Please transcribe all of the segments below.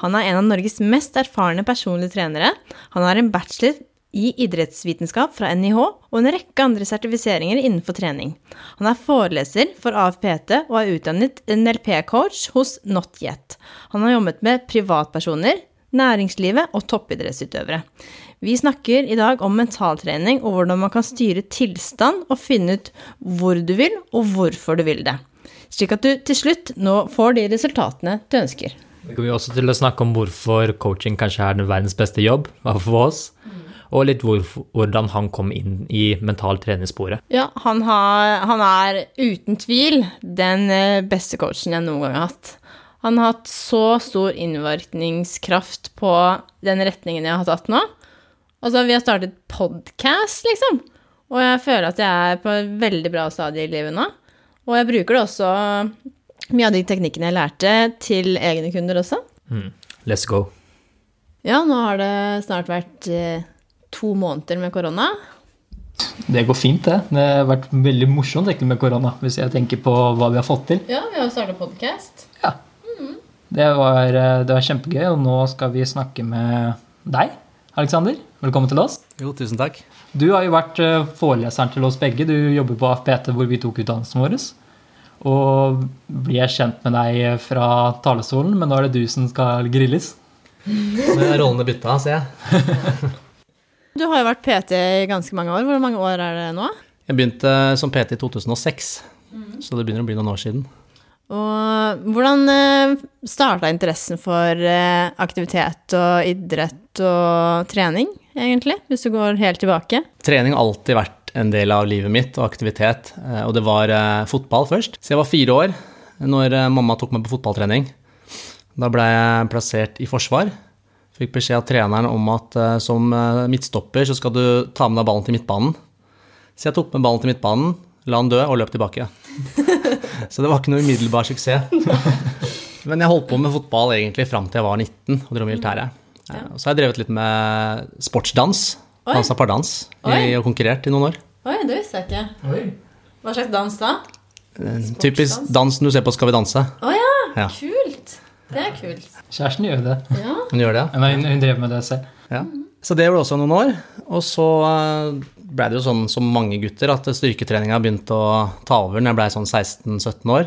Han er en av Norges mest erfarne personlige trenere. Han har en bachelor i idrettsvitenskap fra NIH og en rekke andre sertifiseringer innenfor trening. Han er foreleser for AFPT og er utdannet NLP-coach hos NotYet. Han har jobbet med privatpersoner, næringslivet og toppidrettsutøvere. Vi snakker i dag om mentaltrening og hvordan man kan styre tilstand og finne ut hvor du vil og hvorfor du vil det. Slik at du til slutt nå får de resultatene du ønsker. Vi kommer også til å snakke om hvorfor coaching kanskje er den verdens beste jobb, for oss. Og litt hvor, hvordan han kom inn i mental treningssporet. Ja, han, har, han er uten tvil den eh, beste coachen jeg noen gang har hatt. Han har hatt så stor innvirkningskraft på den retningen jeg har tatt nå. Altså, vi har startet podkast, liksom. Og jeg føler at jeg er på et veldig bra stadie i livet nå. Og jeg bruker det også, mye av de teknikkene jeg lærte, til egne kunder også. Mm. Let's go. Ja, nå har det snart vært eh, to måneder med korona. Det går fint, det. Det har vært veldig morsomt egentlig med korona, hvis jeg tenker på hva vi har fått til. Ja, vi har startet podkast. Ja. Det var, eh, det var kjempegøy, og nå skal vi snakke med deg, Aleksander. Velkommen til oss. Jo, tusen takk. Du har jo vært eh, foreleseren til oss begge. Du jobber på AFPT, hvor vi tok utdannelsen vår. Og blir kjent med deg fra talerstolen, men nå er det du som skal grilles. Så er rollene bytta, ser jeg. Du har jo vært PT i ganske mange år. Hvor mange år er det nå? Jeg begynte som PT i 2006, så det begynner å bli noen år siden. Og hvordan eh, starta interessen for eh, aktivitet og idrett og trening, egentlig? Hvis du går helt tilbake? Trening har alltid vært en del av livet mitt, og aktivitet. eh, Og det var eh, fotball først. Så jeg var fire år når eh, mamma tok meg på fotballtrening. Da ble jeg plassert i forsvar. Fikk beskjed av treneren om at som midtstopper så skal du ta med deg ballen til midtbanen. Så jeg tok med ballen til midtbanen, la den dø og løp tilbake. Så det var ikke noe umiddelbar suksess. Men jeg holdt på med fotball egentlig fram til jeg var 19 og dro militæret. Så har jeg drevet litt med sportsdans. Oi. Dansa pardans. I- Og konkurrert i noen år. Oi, det visste jeg ikke. Hva slags dans da? Sportsdans. Typisk dansen du ser på Skal vi danse. Å ja, Ja. kult. Det er kult. Kjæresten gjør det. Ja. Hun gjør det, ja. Hun, hun drev med det selv. ja. Så det var også noen år. Og så eh, ble det jo sånn som mange gutter at styrketreninga begynte å ta over når jeg ble sånn 16-17 år.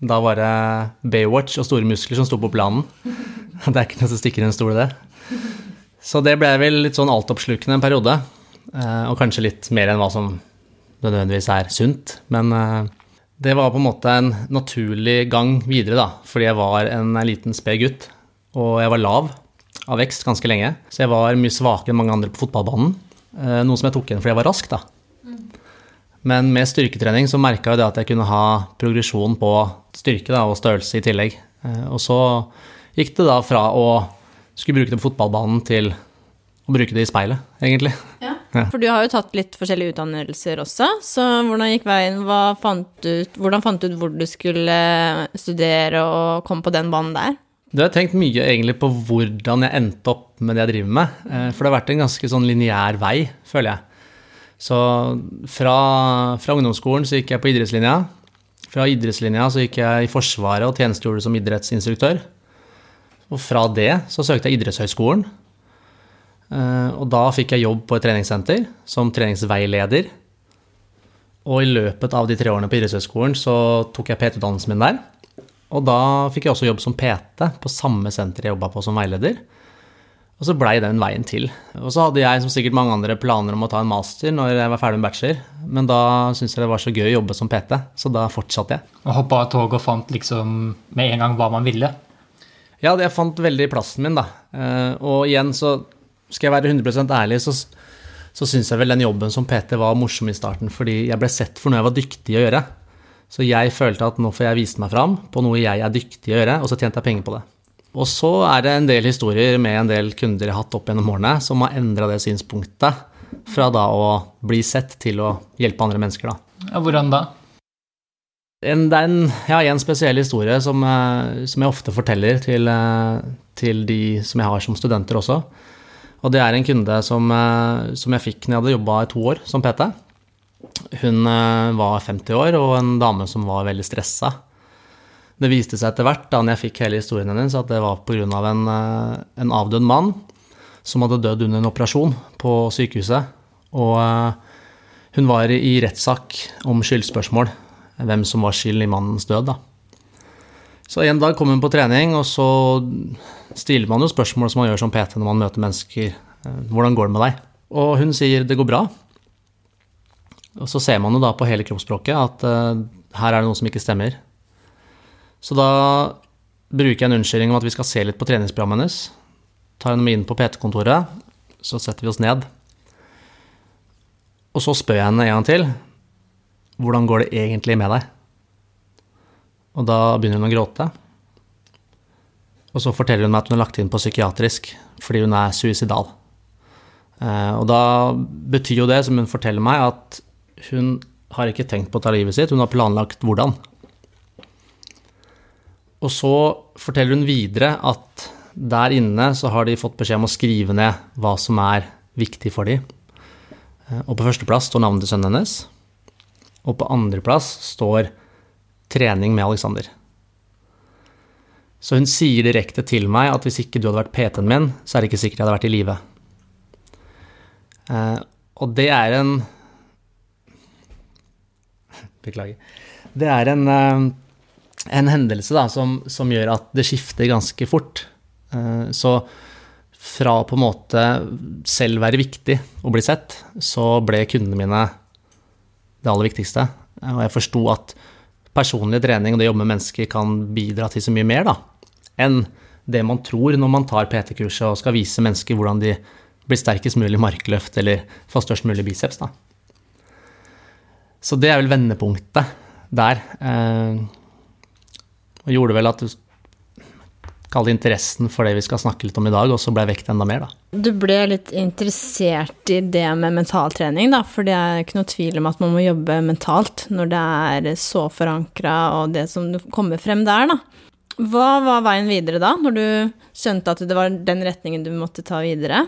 Da var det Baywatch og store muskler som sto på planen. Det er ikke noe som stikker under stol, det. Så det ble vel litt sånn altoppslukende en periode. eh, Og kanskje litt mer enn hva som nødvendigvis er sunt. Men eh, det var på en måte en naturlig gang videre, da. Fordi jeg var en liten sped gutt, og jeg var lav av vekst ganske lenge. Så jeg var mye svakere enn mange andre på fotballbanen. eh, Noe som jeg tok igjen fordi jeg var rask, da. Men med styrketrening så merka jeg det at jeg kunne ha progresjon på styrke da, og størrelse i tillegg. Og så gikk det da fra å skulle bruke på fotballbanen til å bruke det i speilet, egentlig. Ja. Ja. For du har jo tatt litt forskjellige utdannelser også, så hvordan gikk veien? Hva fant ut, hvordan fant du ut hvor du skulle studere og komme på den banen der? Du har tenkt mye egentlig på hvordan jeg endte opp med det jeg driver med. eh, For det har vært en ganske sånn lineær vei, føler jeg. Så fra, fra ungdomsskolen så gikk jeg på idrettslinja. Fra idrettslinja så gikk jeg i Forsvaret og tjenestegjorde som idrettsinstruktør. Og fra det så søkte jeg idrettshøyskolen. Eh, Og da fikk jeg jobb på et treningssenter som treningsveileder. Og i løpet av de tre årene på idrettshøyskolen så tok jeg PT-utdannelsen min der. Og da fikk jeg også jobb som PT på samme senter jeg jobba på som veileder. Og så blei den veien til. Og så hadde jeg som sikkert mange andre planer om å ta en master når jeg var ferdig med bachelor, men da syntes jeg det var så gøy å jobbe som PT, så da fortsatte jeg. Og hoppa av toget og fant liksom med en gang hva man ville. Ja, jeg fant veldig plassen min, da. Eh, Og igjen, så skal jeg være 100% ærlig, så, så syns jeg vel den jobben som PT var morsom i starten, fordi jeg ble sett for noe jeg var dyktig i å gjøre. Så jeg følte at nå får jeg vise meg fram på noe jeg er dyktig i å gjøre, og så tjente jeg penger på det. Og så er det en del historier med en del kunder jeg har hatt opp gjennom årene, som har endra det synspunktet fra da å bli sett til å hjelpe andre mennesker, da. Ja, hvordan da? En, det er en, har en spesiell historie som, eh, som jeg ofte forteller til, eh, til, de som jeg har som studenter også. Og det er en kunde som, eh, som jeg fikk når jeg hadde jobba i to år som PT. Hun var 50 år og en dame som var veldig stressa. Det viste seg etter hvert, da jeg fikk hele historien hennes, at det var pga. En, en avdød mann som hadde dødd under en operasjon på sykehuset. Og hun var i rettssak om skyldspørsmål hvem som var skyld i mannens død. Da. Så en dag kom hun på trening, og så stiller man jo spørsmål som man gjør som PT når man møter mennesker. Eh, hvordan går det med deg? Og hun sier det går bra. Og så ser man jo da på hele kroppsspråket at uh, her er det noe som ikke stemmer. Så da bruker jeg en unnskyldning om at vi skal se litt på treningsprogrammet hennes. Tar henne med inn på PT-kontoret, så setter vi oss ned. Og så spør jeg henne en gang til hvordan går det egentlig med deg? Og da begynner hun å gråte. Og så forteller hun meg at hun er lagt inn på psykiatrisk fordi hun er suicidal. Eh, og da betyr jo det, som hun forteller meg, at hun har ikke tenkt på å ta livet sitt, hun har planlagt hvordan. Og så forteller hun videre at der inne så har de fått beskjed om å skrive ned hva som er viktig for dem. Eh, og på førsteplass står navnet til sønnen hennes. Og på andreplass står trening med Alexander. Så hun sier direkte til meg at hvis ikke du hadde vært PT-en min, så er det ikke sikkert jeg hadde vært i live. Eh, og det er en Beklager. Det er en, eh, en hendelse da, som, som, gjør at det skifter ganske fort. Eh, så fra på en måte selv være viktig og bli sett, så ble kundene mine det aller viktigste. Og jeg forsto at personlig trening og det å jobbe med mennesker kan bidra til så mye mer da, enn det man tror når man tar PT-kurset og skal vise mennesker hvordan de blir sterkest mulig markløft eller får størst mulig biceps. Da. Så det er vel vendepunktet der. Eh, og gjorde vel at kall det interessen for det vi skal snakke litt om i dag, også ble vekt enda mer, da. Du ble litt interessert i det med mentaltrening, da, for det er ikke noe tvil om at man må jobbe mentalt når det er så forankra og det som kommer frem der, da. Hva var veien videre da, når du skjønte at det var den retningen du måtte ta videre?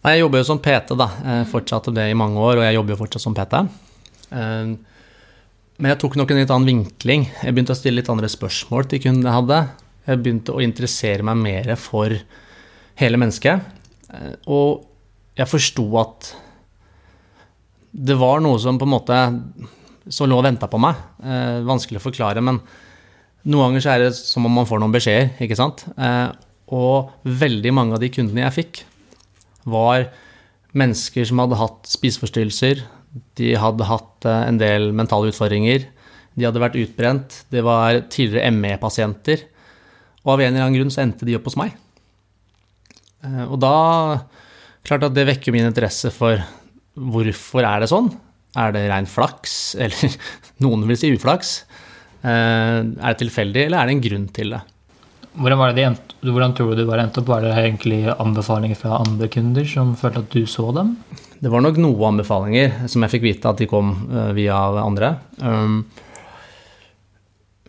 Jeg jobber jo som PT, da. Jeg fortsatte det i mange år, og jeg jobber jo fortsatt som PT. Eh, men jeg tok nok en litt annen vinkling. Jeg begynte å stille litt andre spørsmål til kundene jeg hadde. Jeg begynte å interessere meg mer for hele mennesket. Eh, og jeg forsto at det var noe som på en måte så lå og venta på meg. Eh, vanskelig å forklare, men noen ganger så er det som om man får noen beskjeder, ikke sant. Eh, og veldig mange av de kundene jeg fikk, var mennesker som hadde hatt spiseforstyrrelser, de hadde hatt eh, en del mentale utfordringer, de hadde vært utbrent, det var tidligere ME-pasienter. Og av en eller annen grunn så endte de opp hos meg. Eh, og da Klart at det vekker min interesse for hvorfor er det sånn? Er det rein flaks, eller noen vil si uflaks? Eh, er det tilfeldig, eller er det en grunn til det? Hvordan, det de hvordan tror du det var endt opp? Var det egentlig anbefalinger fra andre kunder som følte at du så dem? Det var nok noen anbefalinger som jeg fikk vite at de kom eh, via andre. Um,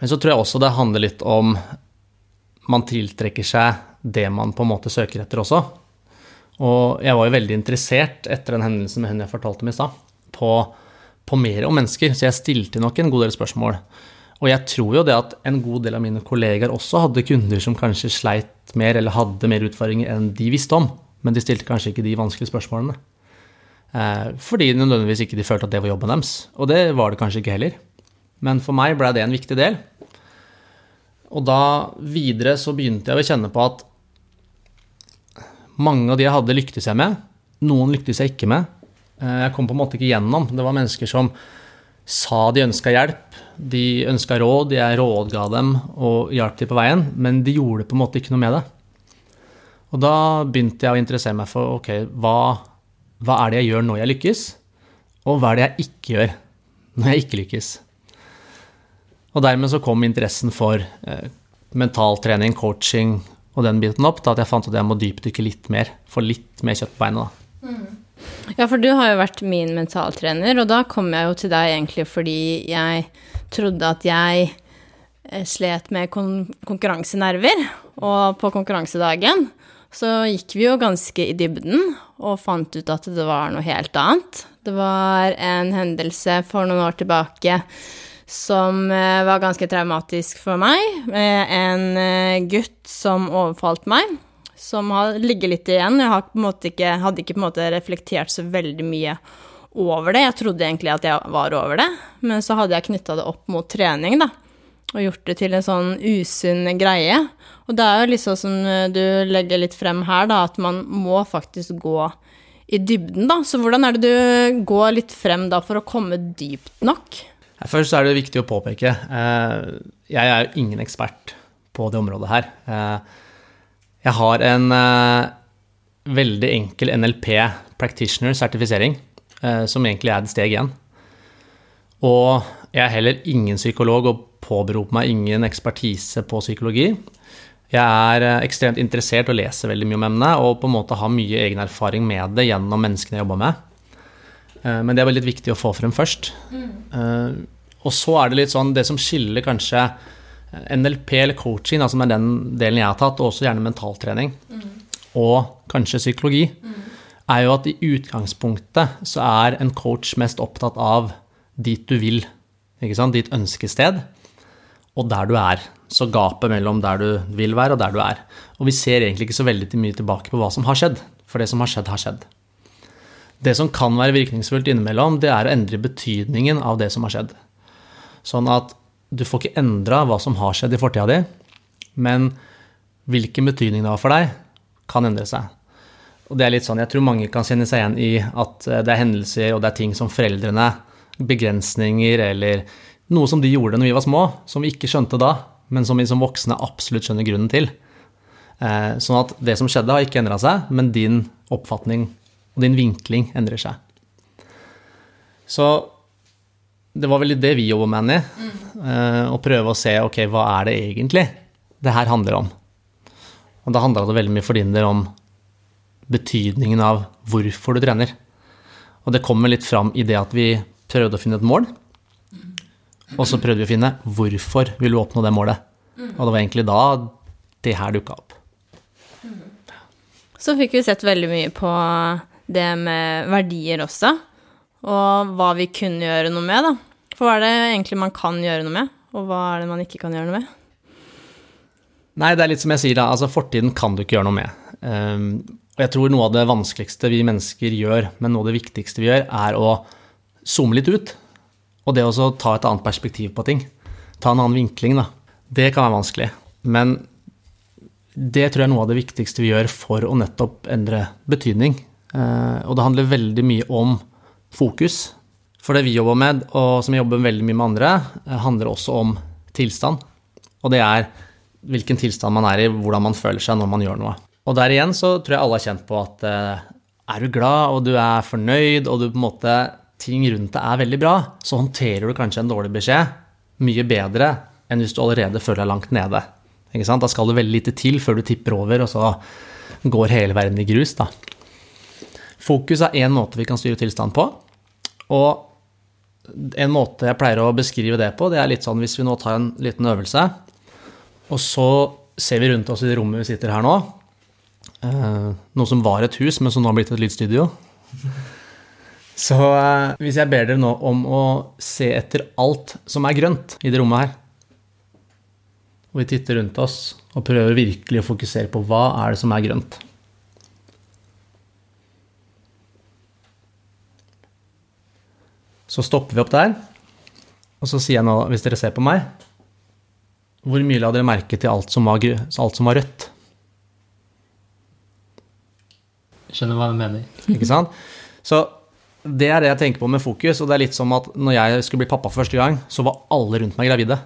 men så tror jeg også det handler litt om man tiltrekker seg det man på en måte søker etter også. Og jeg var jo veldig interessert etter den hendelsen med hun jeg fortalte om i stad, på, på, mer om mennesker, så jeg stilte nok en god del spørsmål. Og jeg tror jo det at en god del av mine kollegaer også hadde kunder som kanskje sleit mer eller hadde mer utfordringer enn de visste om, men de stilte kanskje ikke de vanskelige spørsmålene. Eh, fordi nødvendigvis ikke de følte at det var jobben deres. Og det var det kanskje ikke heller. Men for meg ble det en viktig del. Og da videre så begynte jeg å kjenne på at mange av de jeg hadde, lyktes jeg med. Noen lyktes jeg ikke med. Eh, jeg kom på en måte ikke gjennom. Det var mennesker som sa de ønska hjelp, de ønska råd, jeg rådga dem og hjalp dem på veien, men de gjorde på en måte ikke noe med det. Og da begynte jeg å interessere meg for ok, hva, hva er det jeg gjør når jeg lykkes, og hva er det jeg ikke gjør når jeg ikke lykkes. Og dermed så kom interessen for eh, mentaltrening, coaching og den biten opp, da at jeg fant at jeg må dypdykke litt mer. Få litt mer kjøtt på beinet, da. Ja, for du har jo vært min mentaltrener, og da kom jeg jo til deg egentlig fordi jeg trodde at jeg eh, slet med kon konkurransenerver, og på konkurransedagen så gikk vi jo ganske i dybden og fant ut at det var noe helt annet. Det var en hendelse for noen år tilbake som eh, var ganske traumatisk for meg. En eh, gutt som overfalt meg, som har ligget litt igjen. Jeg ikke, hadde ikke på en måte reflektert så veldig mye over det. Jeg trodde egentlig at jeg var over det, men så hadde jeg knytta det opp mot trening, da. Og gjort det til en sånn usunn greie. Og det er jo liksom som du legger litt frem her, da, at man må faktisk gå i dybden, da. Så hvordan er det du går litt frem da for å komme dypt nok? Først er det viktig å påpeke eh, jeg er jo ingen ekspert på det området her. Eh, jeg har en eh, veldig enkel NLP practitioner-sertifisering, som egentlig er et steg igjen. Og jeg er heller ingen psykolog og påberoper meg ingen ekspertise på psykologi. Jeg er ekstremt interessert og leser veldig mye om emnet og på en måte har mye egen erfaring med det gjennom menneskene jeg jobber med. Men det er veldig viktig å få frem først. Mm. Og så er det litt sånn Det som skiller kanskje NLP eller coaching, som er den delen jeg har tatt, og også gjerne mentaltrening, mm. og kanskje psykologi, mm. er jo at i utgangspunktet så er en coach mest opptatt av dit du vil, ikke sant? ditt ønskested, og der du er. Så gapet mellom der du vil være, og der du er. Og vi ser egentlig ikke så veldig mye tilbake på hva som har skjedd, for det som har skjedd, har skjedd. Det som kan være virkningsfullt innimellom, det er å endre betydningen av det som har skjedd. Sånn at du får ikke endra hva som har skjedd i fortida di, men hvilken betydning det har for deg, kan endre seg. Og det er litt sånn, Jeg tror mange kan kjenne seg igjen i at eh, det er hendelser og det er ting som foreldrene Begrensninger eller noe som de gjorde når vi var små, som vi ikke skjønte da, men som vi som voksne absolutt skjønner grunnen til. Eh, sånn at det som skjedde, har ikke endra seg, men din oppfatning og din vinkling endrer seg. Så det var vel det vi jobber med, Annie. Mm. Å prøve å se ok, hva er det egentlig det her handler om. Og da handla det veldig mye for din del om betydningen av hvorfor du trener. Og det kommer litt fram i det at vi prøvde å finne et mål. Og så prøvde vi å finne hvorfor vil du oppnå det målet. Og det var egentlig da det her dukka opp. Så fikk vi sett veldig mye på det med verdier også og hva vi kunne gjøre noe med, da. For hva er det egentlig man kan gjøre noe med, og hva er det man ikke kan gjøre noe med? Nei, det er litt som jeg sier, da. Altså, fortiden kan du ikke gjøre noe med. Um, og jeg tror noe av det vanskeligste vi mennesker gjør, men noe av det viktigste vi gjør, er å zoome litt ut. Og det å ta et annet perspektiv på ting. Ta en annen vinkling, da. Det kan være vanskelig. Men det tror jeg er noe av det viktigste vi gjør for å nettopp endre betydning. Uh, og det handler veldig mye om fokus. For det vi jobber med, og som jeg jobber veldig mye med andre, eh, handler også om tilstand. Og det er hvilken tilstand man er i, hvordan man føler seg når man gjør noe. Og der igjen så tror jeg alle har kjent på at eh, er du glad, og du er fornøyd, og du på en måte ting rundt deg er veldig bra, så håndterer du kanskje en dårlig beskjed mye bedre enn hvis du allerede føler deg langt nede. Da skal det veldig lite til før du tipper over, og så går hele verden i grus. da. Fokus er én måte vi kan styre tilstand på. Og en måte jeg pleier å beskrive det på, det er litt sånn hvis vi nå tar en liten øvelse, og så ser vi rundt oss i det rommet vi sitter her nå, eh, noe som var et hus, men som nå har blitt et lydstudio. Så eh, hvis jeg ber dere nå om å se etter alt som er grønt i det rommet her, og vi titter rundt oss og prøver virkelig å fokusere på hva er det som er grønt. Så stopper vi opp der, og så sier jeg nå, hvis dere ser på meg Hvor mye la dere merke til alt som var, alt som var rødt? Jeg skjønner hva du mener. Ikke sant? Så det er det jeg tenker på med fokus, og det er litt som at når jeg skulle bli pappa for første gang, så var alle rundt meg gravide.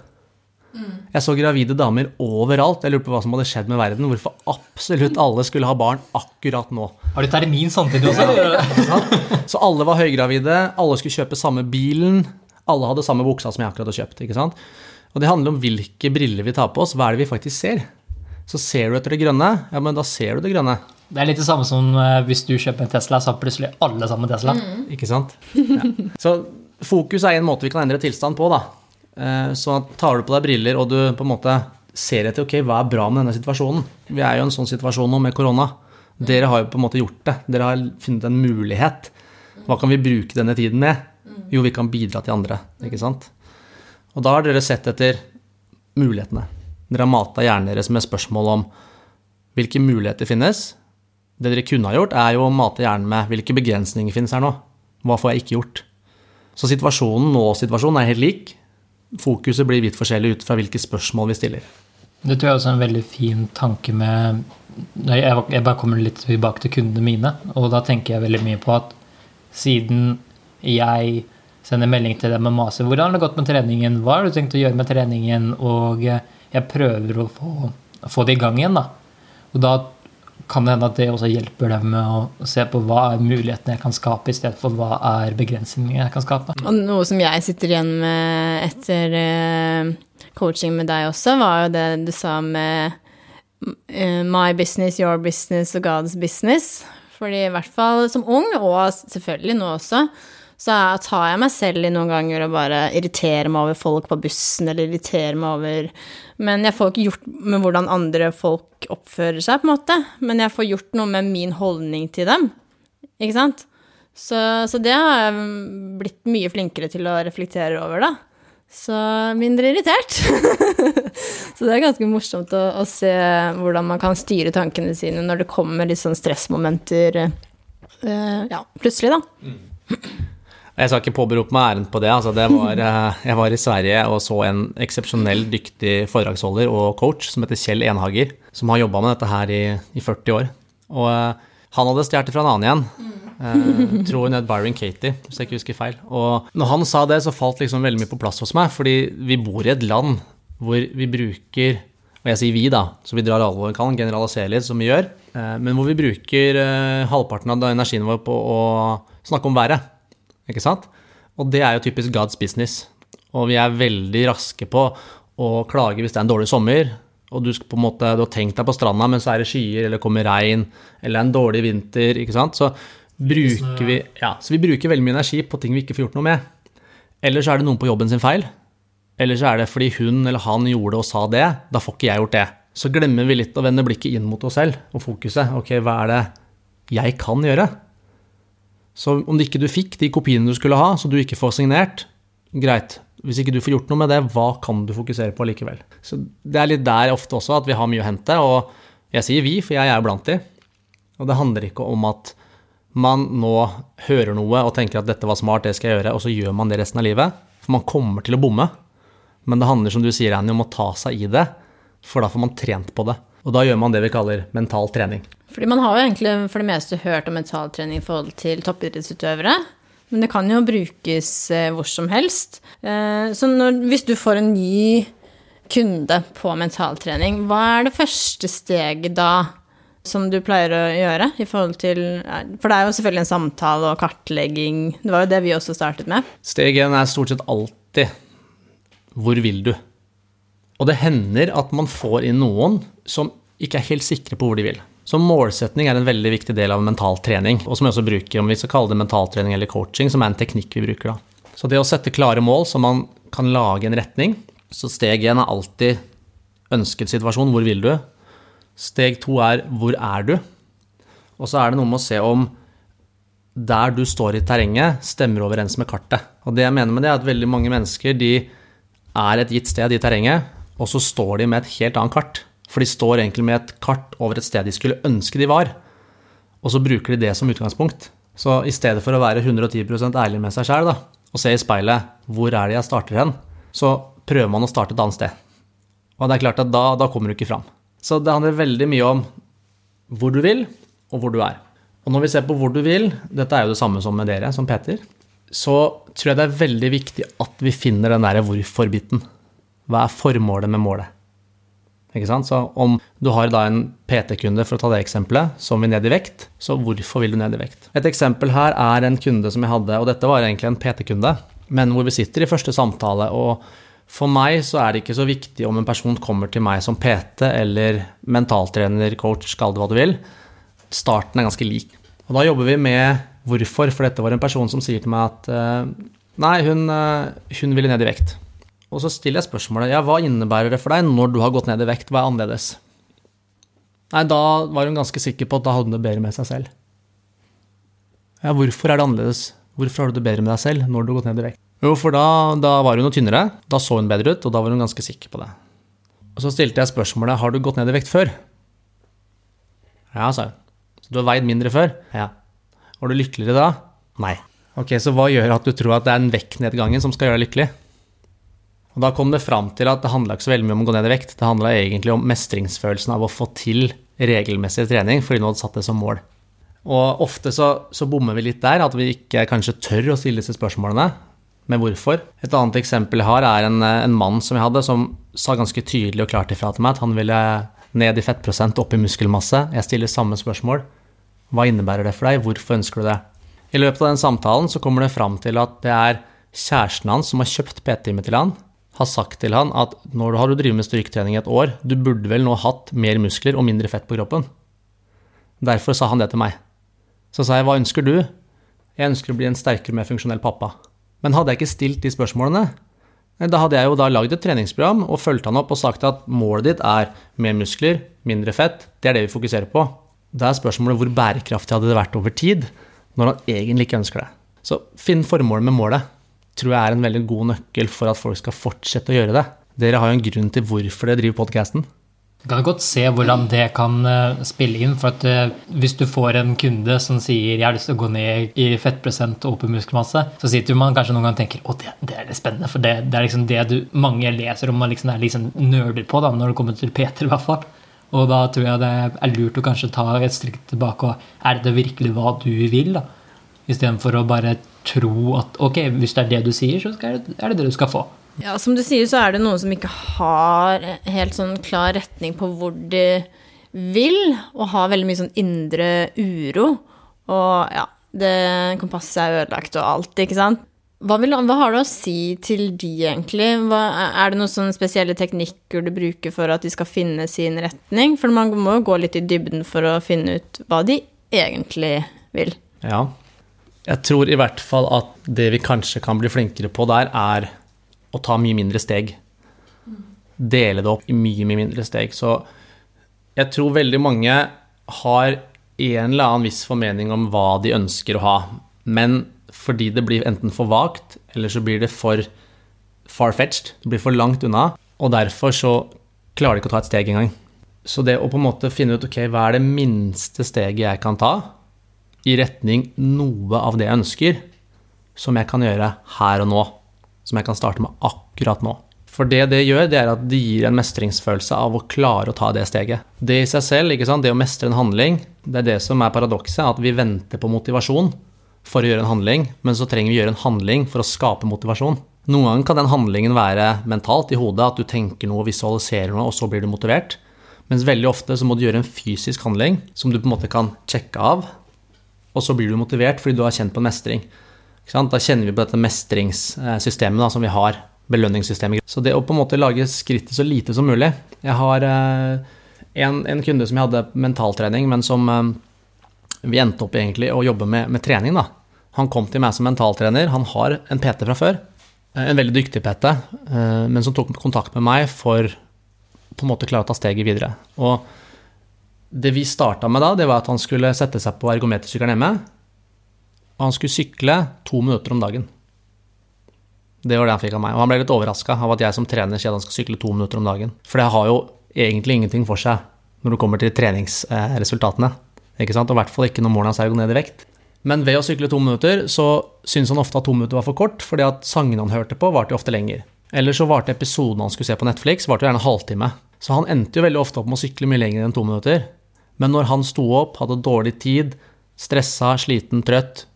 Mm. Jeg så gravide damer overalt. Jeg lurte på hva som hadde skjedd med verden. Hvorfor absolutt alle skulle ha barn akkurat nå. Har du termin samtidig også? Ja, så alle var høygravide, alle skulle kjøpe samme bilen. Alle hadde samme buksa som jeg akkurat har kjøpt. ikke sant? Og det handler om hvilke briller vi tar på oss. Hva er det vi faktisk ser? Så ser du etter det grønne, ja, men da ser du det grønne. Det er litt det samme som eh, hvis du kjøper en Tesla, så har plutselig alle sammen Tesla. Ikke sant? Ja. Så fokus er en måte vi kan endre tilstand på, da. Eh, Så tar du på deg briller, og du på en måte ser etter ok, hva er bra med denne situasjonen. Vi er jo i en sånn situasjon nå med korona. Dere har jo på en måte gjort det. Dere har funnet en mulighet. Hva kan vi bruke denne tiden med? Jo, vi kan bidra til andre, ikke sant? Og da har dere sett etter mulighetene. Dere har mata hjernen deres med spørsmål om hvilke muligheter finnes. Det dere kunne ha gjort, er jo å mate hjernen med hvilke begrensninger finnes her nå. Hva får jeg ikke gjort? Så situasjonen nå-situasjonen er helt lik. Fokuset blir vidt forskjellig ut fra hvilke spørsmål vi stiller. Det tror jeg også er en veldig fin tanke med Jeg jeg bare kommer litt tilbake til kundene mine, og da tenker jeg veldig mye på at siden jeg sender melding til dem og maser 'Hvordan har det gått med treningen?' 'Hva har du tenkt å gjøre med treningen?' Og jeg prøver å få, få det i gang igjen, da. Og da kan det hende at det også hjelper dem med å se på hva er mulighetene jeg kan skape, i stedet for hva er begrensningene jeg kan skape. Og noe som jeg sitter igjen med etter eh, coaching med deg også, var jo det du sa med eh, my business, your business og God's business. Fordi i hvert fall som ung, og selvfølgelig nå også, så tar jeg meg selv i noen ganger og bare irriterer meg over folk på bussen, eller irriterer meg over Men jeg får ikke gjort med hvordan andre folk oppfører seg, på en måte. Men jeg får gjort noe med min holdning til dem. Ikke sant? Så, så det har jeg blitt mye flinkere til å reflektere over, da. Så mindre irritert. så det er ganske morsomt å, å se hvordan man kan styre tankene sine når det kommer litt sånn stressmomenter uh, ja, plutselig, da. Jeg skal ikke påberope meg æren på det. Altså det var, eh, jeg var i Sverige og så en eksepsjonell dyktig foredragsholder og coach som heter Kjell Enhager, som har jobba med dette her i, i 40 år. Og uh, han hadde stjålet fra en annen igjen. Eh, tror hun het Byron Katie, hvis jeg ikke husker feil. Og når han sa det, så falt liksom veldig mye på plass hos meg, fordi vi bor i et land hvor vi bruker og jeg sier vi, da, så vi drar alle vi kan, generaliserer litt, som vi gjør. eh, Men hvor vi bruker eh, halvparten av energien vår på å snakke om været. Ikke sant? Og det er jo typisk God's business. Og vi er veldig raske på å klage hvis det er en dårlig sommer, og du, skal på en måte, du har tenkt deg på stranda, men så er det skyer, eller kommer regn, eller en dårlig vinter, ikke sant. Så bruker vi, ja, så vi bruker veldig mye energi på ting vi ikke får gjort noe med. Eller så er det noen på jobben sin feil. Eller så er det fordi hun eller han gjorde og sa det, da får ikke jeg gjort det. Så glemmer vi litt å vende blikket inn mot oss selv og fokuset. Ok, hva er det jeg kan gjøre? Så om ikke du fikk de kopiene du skulle ha, så du ikke får signert, greit. Hvis ikke du får gjort noe med det, hva kan du fokusere på likevel? Så det er litt der ofte også at vi har mye å hente, og jeg sier vi, for jeg er jo blant de. Og det handler ikke om at man nå hører noe og tenker at dette var smart, det skal jeg gjøre, og så gjør man det resten av livet. For man kommer til å bomme. Men det handler, som du sier, Annie, om å ta seg i det, for da får man trent på det. Og da gjør man det vi kaller mental trening. Fordi man har jo egentlig for det meste hørt om mentaltrening i forhold til toppidrettsutøvere. Men det kan jo brukes eh, hvor som helst. Eh, så når, hvis du får en ny kunde på mentaltrening, hva er det første steget da som du pleier å gjøre i forhold til For det er jo selvfølgelig en samtale og kartlegging. Det var jo det vi også startet med. Steg én er stort sett alltid hvor vil du? Og det hender at man får inn noen som ikke er helt sikre på hvor de vil. Så målsetning er en veldig viktig del av mental trening, og som vi også bruker, om vi skal kalle det mentaltrening eller coaching, som er en teknikk vi bruker da. Så det å sette klare mål så man kan lage en retning, så steg én er alltid ønsket situasjon, hvor vil du? Steg to er hvor er du? Og så er det noe med å se om der du står i terrenget, stemmer overens med kartet. Og det jeg mener med det, er at veldig mange mennesker de er et gitt sted i terrenget, og så står de med et helt annet kart. For de står egentlig med et kart over et sted de skulle ønske de var. Og så bruker de det som utgangspunkt. Så i stedet for å være 110 ærlig med seg sjæl og se i speilet hvor er det jeg starter hen, så prøver man å starte et annet sted. Og det er klart at da, da kommer du ikke fram. Så det handler veldig mye om hvor du vil, og hvor du er. Og når vi ser på hvor du vil, dette er jo det samme som med dere, som Peter, så tror jeg det er veldig viktig at vi finner den derre hvorfor-biten. Hva er formålet med målet? Ikke sant? Så om du har da en PT-kunde, for å ta det eksempelet, som vil ned i vekt, så hvorfor vil du ned i vekt? Et eksempel her er en kunde som jeg hadde, og dette var egentlig en PT-kunde, men hvor vi sitter i første samtale, og For meg så er det ikke så viktig om en person kommer til meg som PT eller mentaltrener, coach, kall det hva du vil. Starten er ganske lik. Og da jobber vi med hvorfor, for dette var en person som sier til meg at eh, nei, hun, eh, hun ville ned i vekt. Og så stiller jeg spørsmålet ja, hva innebærer det for deg når du har gått ned i vekt, hva er annerledes? Nei, da var hun ganske sikker på at da hadde hun det bedre med seg selv. Ja, hvorfor er det annerledes? Hvorfor har du det bedre med deg selv når du har gått ned i vekt? Jo, for da, da var hun noe tynnere, da så hun bedre ut, og da var hun ganske sikker på det. Og så stilte jeg spørsmålet har du gått ned i vekt før. Ja, sa hun. Så du har veid mindre før? Ja. Var du lykkeligere da? Nei. Ok, så hva gjør at du tror at det er den vektnedgangen som skal gjøre deg lykkelig? Og da kom det fram til at det handla ikke så veldig mye om å gå ned i vekt, det handla egentlig om mestringsfølelsen av å få til regelmessig trening fordi hun hadde satt det som mål. Og ofte så, så bommer vi litt der, at vi ikke kanskje tør å stille disse spørsmålene med hvorfor. Et annet eksempel jeg har, er en, en mann som jeg hadde, som sa ganske tydelig og klart ifra til meg at han ville ned i fettprosent, opp i muskelmasse. Jeg stiller samme spørsmål. Hva innebærer det for deg? Hvorfor ønsker du det? I løpet av den samtalen så kommer det fram til at det er kjæresten hans som har kjøpt PT-time til han, har sagt til han at når du har drevet med styrketrening et år, du burde vel nå hatt mer muskler og mindre fett på kroppen. Derfor sa han det til meg. Så sa jeg hva ønsker du? Jeg ønsker å bli en sterkere, mer funksjonell pappa. Men hadde jeg ikke stilt de spørsmålene, da hadde jeg jo da lagd et treningsprogram og fulgt han opp og sagt at målet ditt er mer muskler, mindre fett. Det er det vi fokuserer på. Da er spørsmålet hvor bærekraftig hadde det vært over tid, når han egentlig ikke ønsker det. Så finn formålet med målet tror jeg er en veldig god nøkkel for at folk skal fortsette å gjøre det. Dere har jo en grunn til hvorfor dere driver podkasten. Du kan godt se hvordan det kan eh, spille inn. for eh, Hvis du får en kunde som sier 'jeg har lyst til å gå ned i fettprosent og opp i muskelmasse', så sitter man kanskje noen ganger og tenker 'å, det, det, er litt spennende'. For det, det er liksom det du, mange leser om og liksom er liksom nerder på da, når det kommer til Peter, i hvert fall. Og da tror jeg det er lurt å kanskje ta et strekk tilbake og er det virkelig hva du vil? da? Istedenfor å bare tro at ok, hvis det er det du sier, så det er det, det du skal få. Ja, som du sier, så er det noen som ikke har helt sånn klar retning på hvor de vil, og har veldig mye sånn indre uro. Og ja, det kompasset er ødelagt og alt, ikke sant. Hva, vil, hva, har du å si til de, egentlig? Hva, er det noen sånne spesielle teknikker du bruker for at de skal finne sin retning? For man må jo gå litt i dybden for å finne ut hva de egentlig vil. Ja. Jeg tror i hvert fall at det vi kanskje kan bli flinkere på der, er å ta mye mindre steg. Dele det opp i mye, mye mindre steg. Så jeg tror veldig mange har en eller annen viss formening om hva de ønsker å ha, men fordi det blir enten for vagt, eller så blir det for far-fetched, det blir for langt unna, og derfor så klarer de ikke å ta et steg engang. Så det å på en måte finne ut ok, hva er det minste steget jeg kan ta i retning noe av det jeg ønsker, som jeg kan gjøre her og nå, som jeg kan starte med akkurat nå. For det det gjør, det er at det gir en mestringsfølelse av å klare å ta det steget. Det i seg selv, ikke sant, det å mestre en handling, det er det som er paradokset, at vi venter på motivasjon for å gjøre en handling, men så trenger vi gjøre en handling for å skape motivasjon. Noen ganger kan den handlingen være mentalt i hodet, at du tenker noe, visualiserer noe, og så blir du motivert. Mens veldig ofte så må du gjøre en fysisk handling som du på en måte kan sjekke av, og så blir du motivert fordi du har kjent på en mestring. Da kjenner vi på dette mestringssystemet da, som vi har, belønningssystemet. Så det å på en måte lage skrittet så lite som mulig Jeg har eh, en, en kunde som jeg hadde mentaltrening, men som eh, vi endte opp egentlig å jobbe med, med trening. da. Han kom til meg som mentaltrener. Han har en PT fra før. Eh, en veldig dyktig PT, men som tok kontakt med meg for på en måte klare å ta steget videre. Og det vi starta med da, det var at han skulle sette seg på ergometersykkelen hjemme og han skulle sykle to minutter om dagen. Det var det han fikk av meg. Og han ble litt overraska av at jeg som trener sier at han skal sykle to minutter om dagen. For det har jo egentlig ingenting for seg når det kommer til treningsresultatene. Ikke sant? Og i hvert fall ikke når målet hans er å gå ned i vekt. Men ved å sykle to minutter så syntes han ofte at to minutter var for kort, fordi at sangene han hørte på, varte ofte lenger. Eller så varte episoden han skulle se på Netflix, varte gjerne en halvtime. Så han endte jo veldig ofte opp med å sykle mye lenger enn to minutter. Men når han sto opp, hadde dårlig tid, stressa, sliten, trøtt,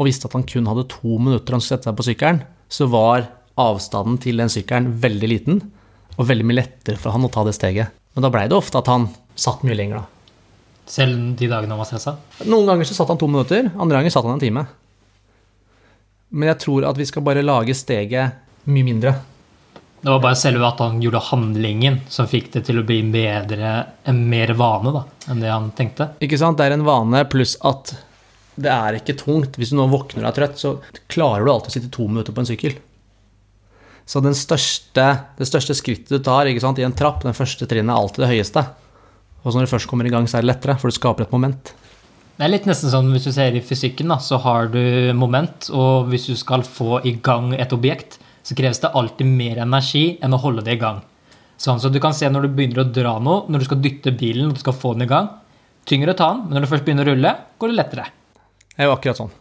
og visste at han kun hadde to minutter han skulle sette seg på sykkelen, så var avstanden til den sykkelen veldig liten, og veldig mye lettere for han å ta det steget. Men da blei det ofte at han satt mye lenger, da. Selv de dagene han var stressa? Noen ganger så satt han to minutter, andre ganger satt han en time. Men jeg tror at vi skal bare lage steget mye mindre. Det var bare selve at han gjorde handlingen som fikk det til å bli bedre, en mer vane da, enn det han tenkte. Ikke sant? Det er en vane, pluss at det er ikke tungt. Hvis du nå våkner og er trøtt, så klarer du alltid å sitte to minutter på en sykkel. Så største, det største skrittet du tar sant, i en trapp, den første trinnet, er alltid det høyeste. Og når du først kommer i gang, så er det lettere, for du skaper et moment. Det er litt nesten sånn hvis du ser i fysikken, da, så har du moment, og hvis du skal få i gang et objekt, så kreves det alltid mer energi enn å holde det i gang. Sånn, så du kan se når du begynner å dra noe, når du skal dytte bilen og du skal få den i gang. Tyngre å ta den, men når du først begynner å rulle, går det lettere. Det er jo akkurat sånn.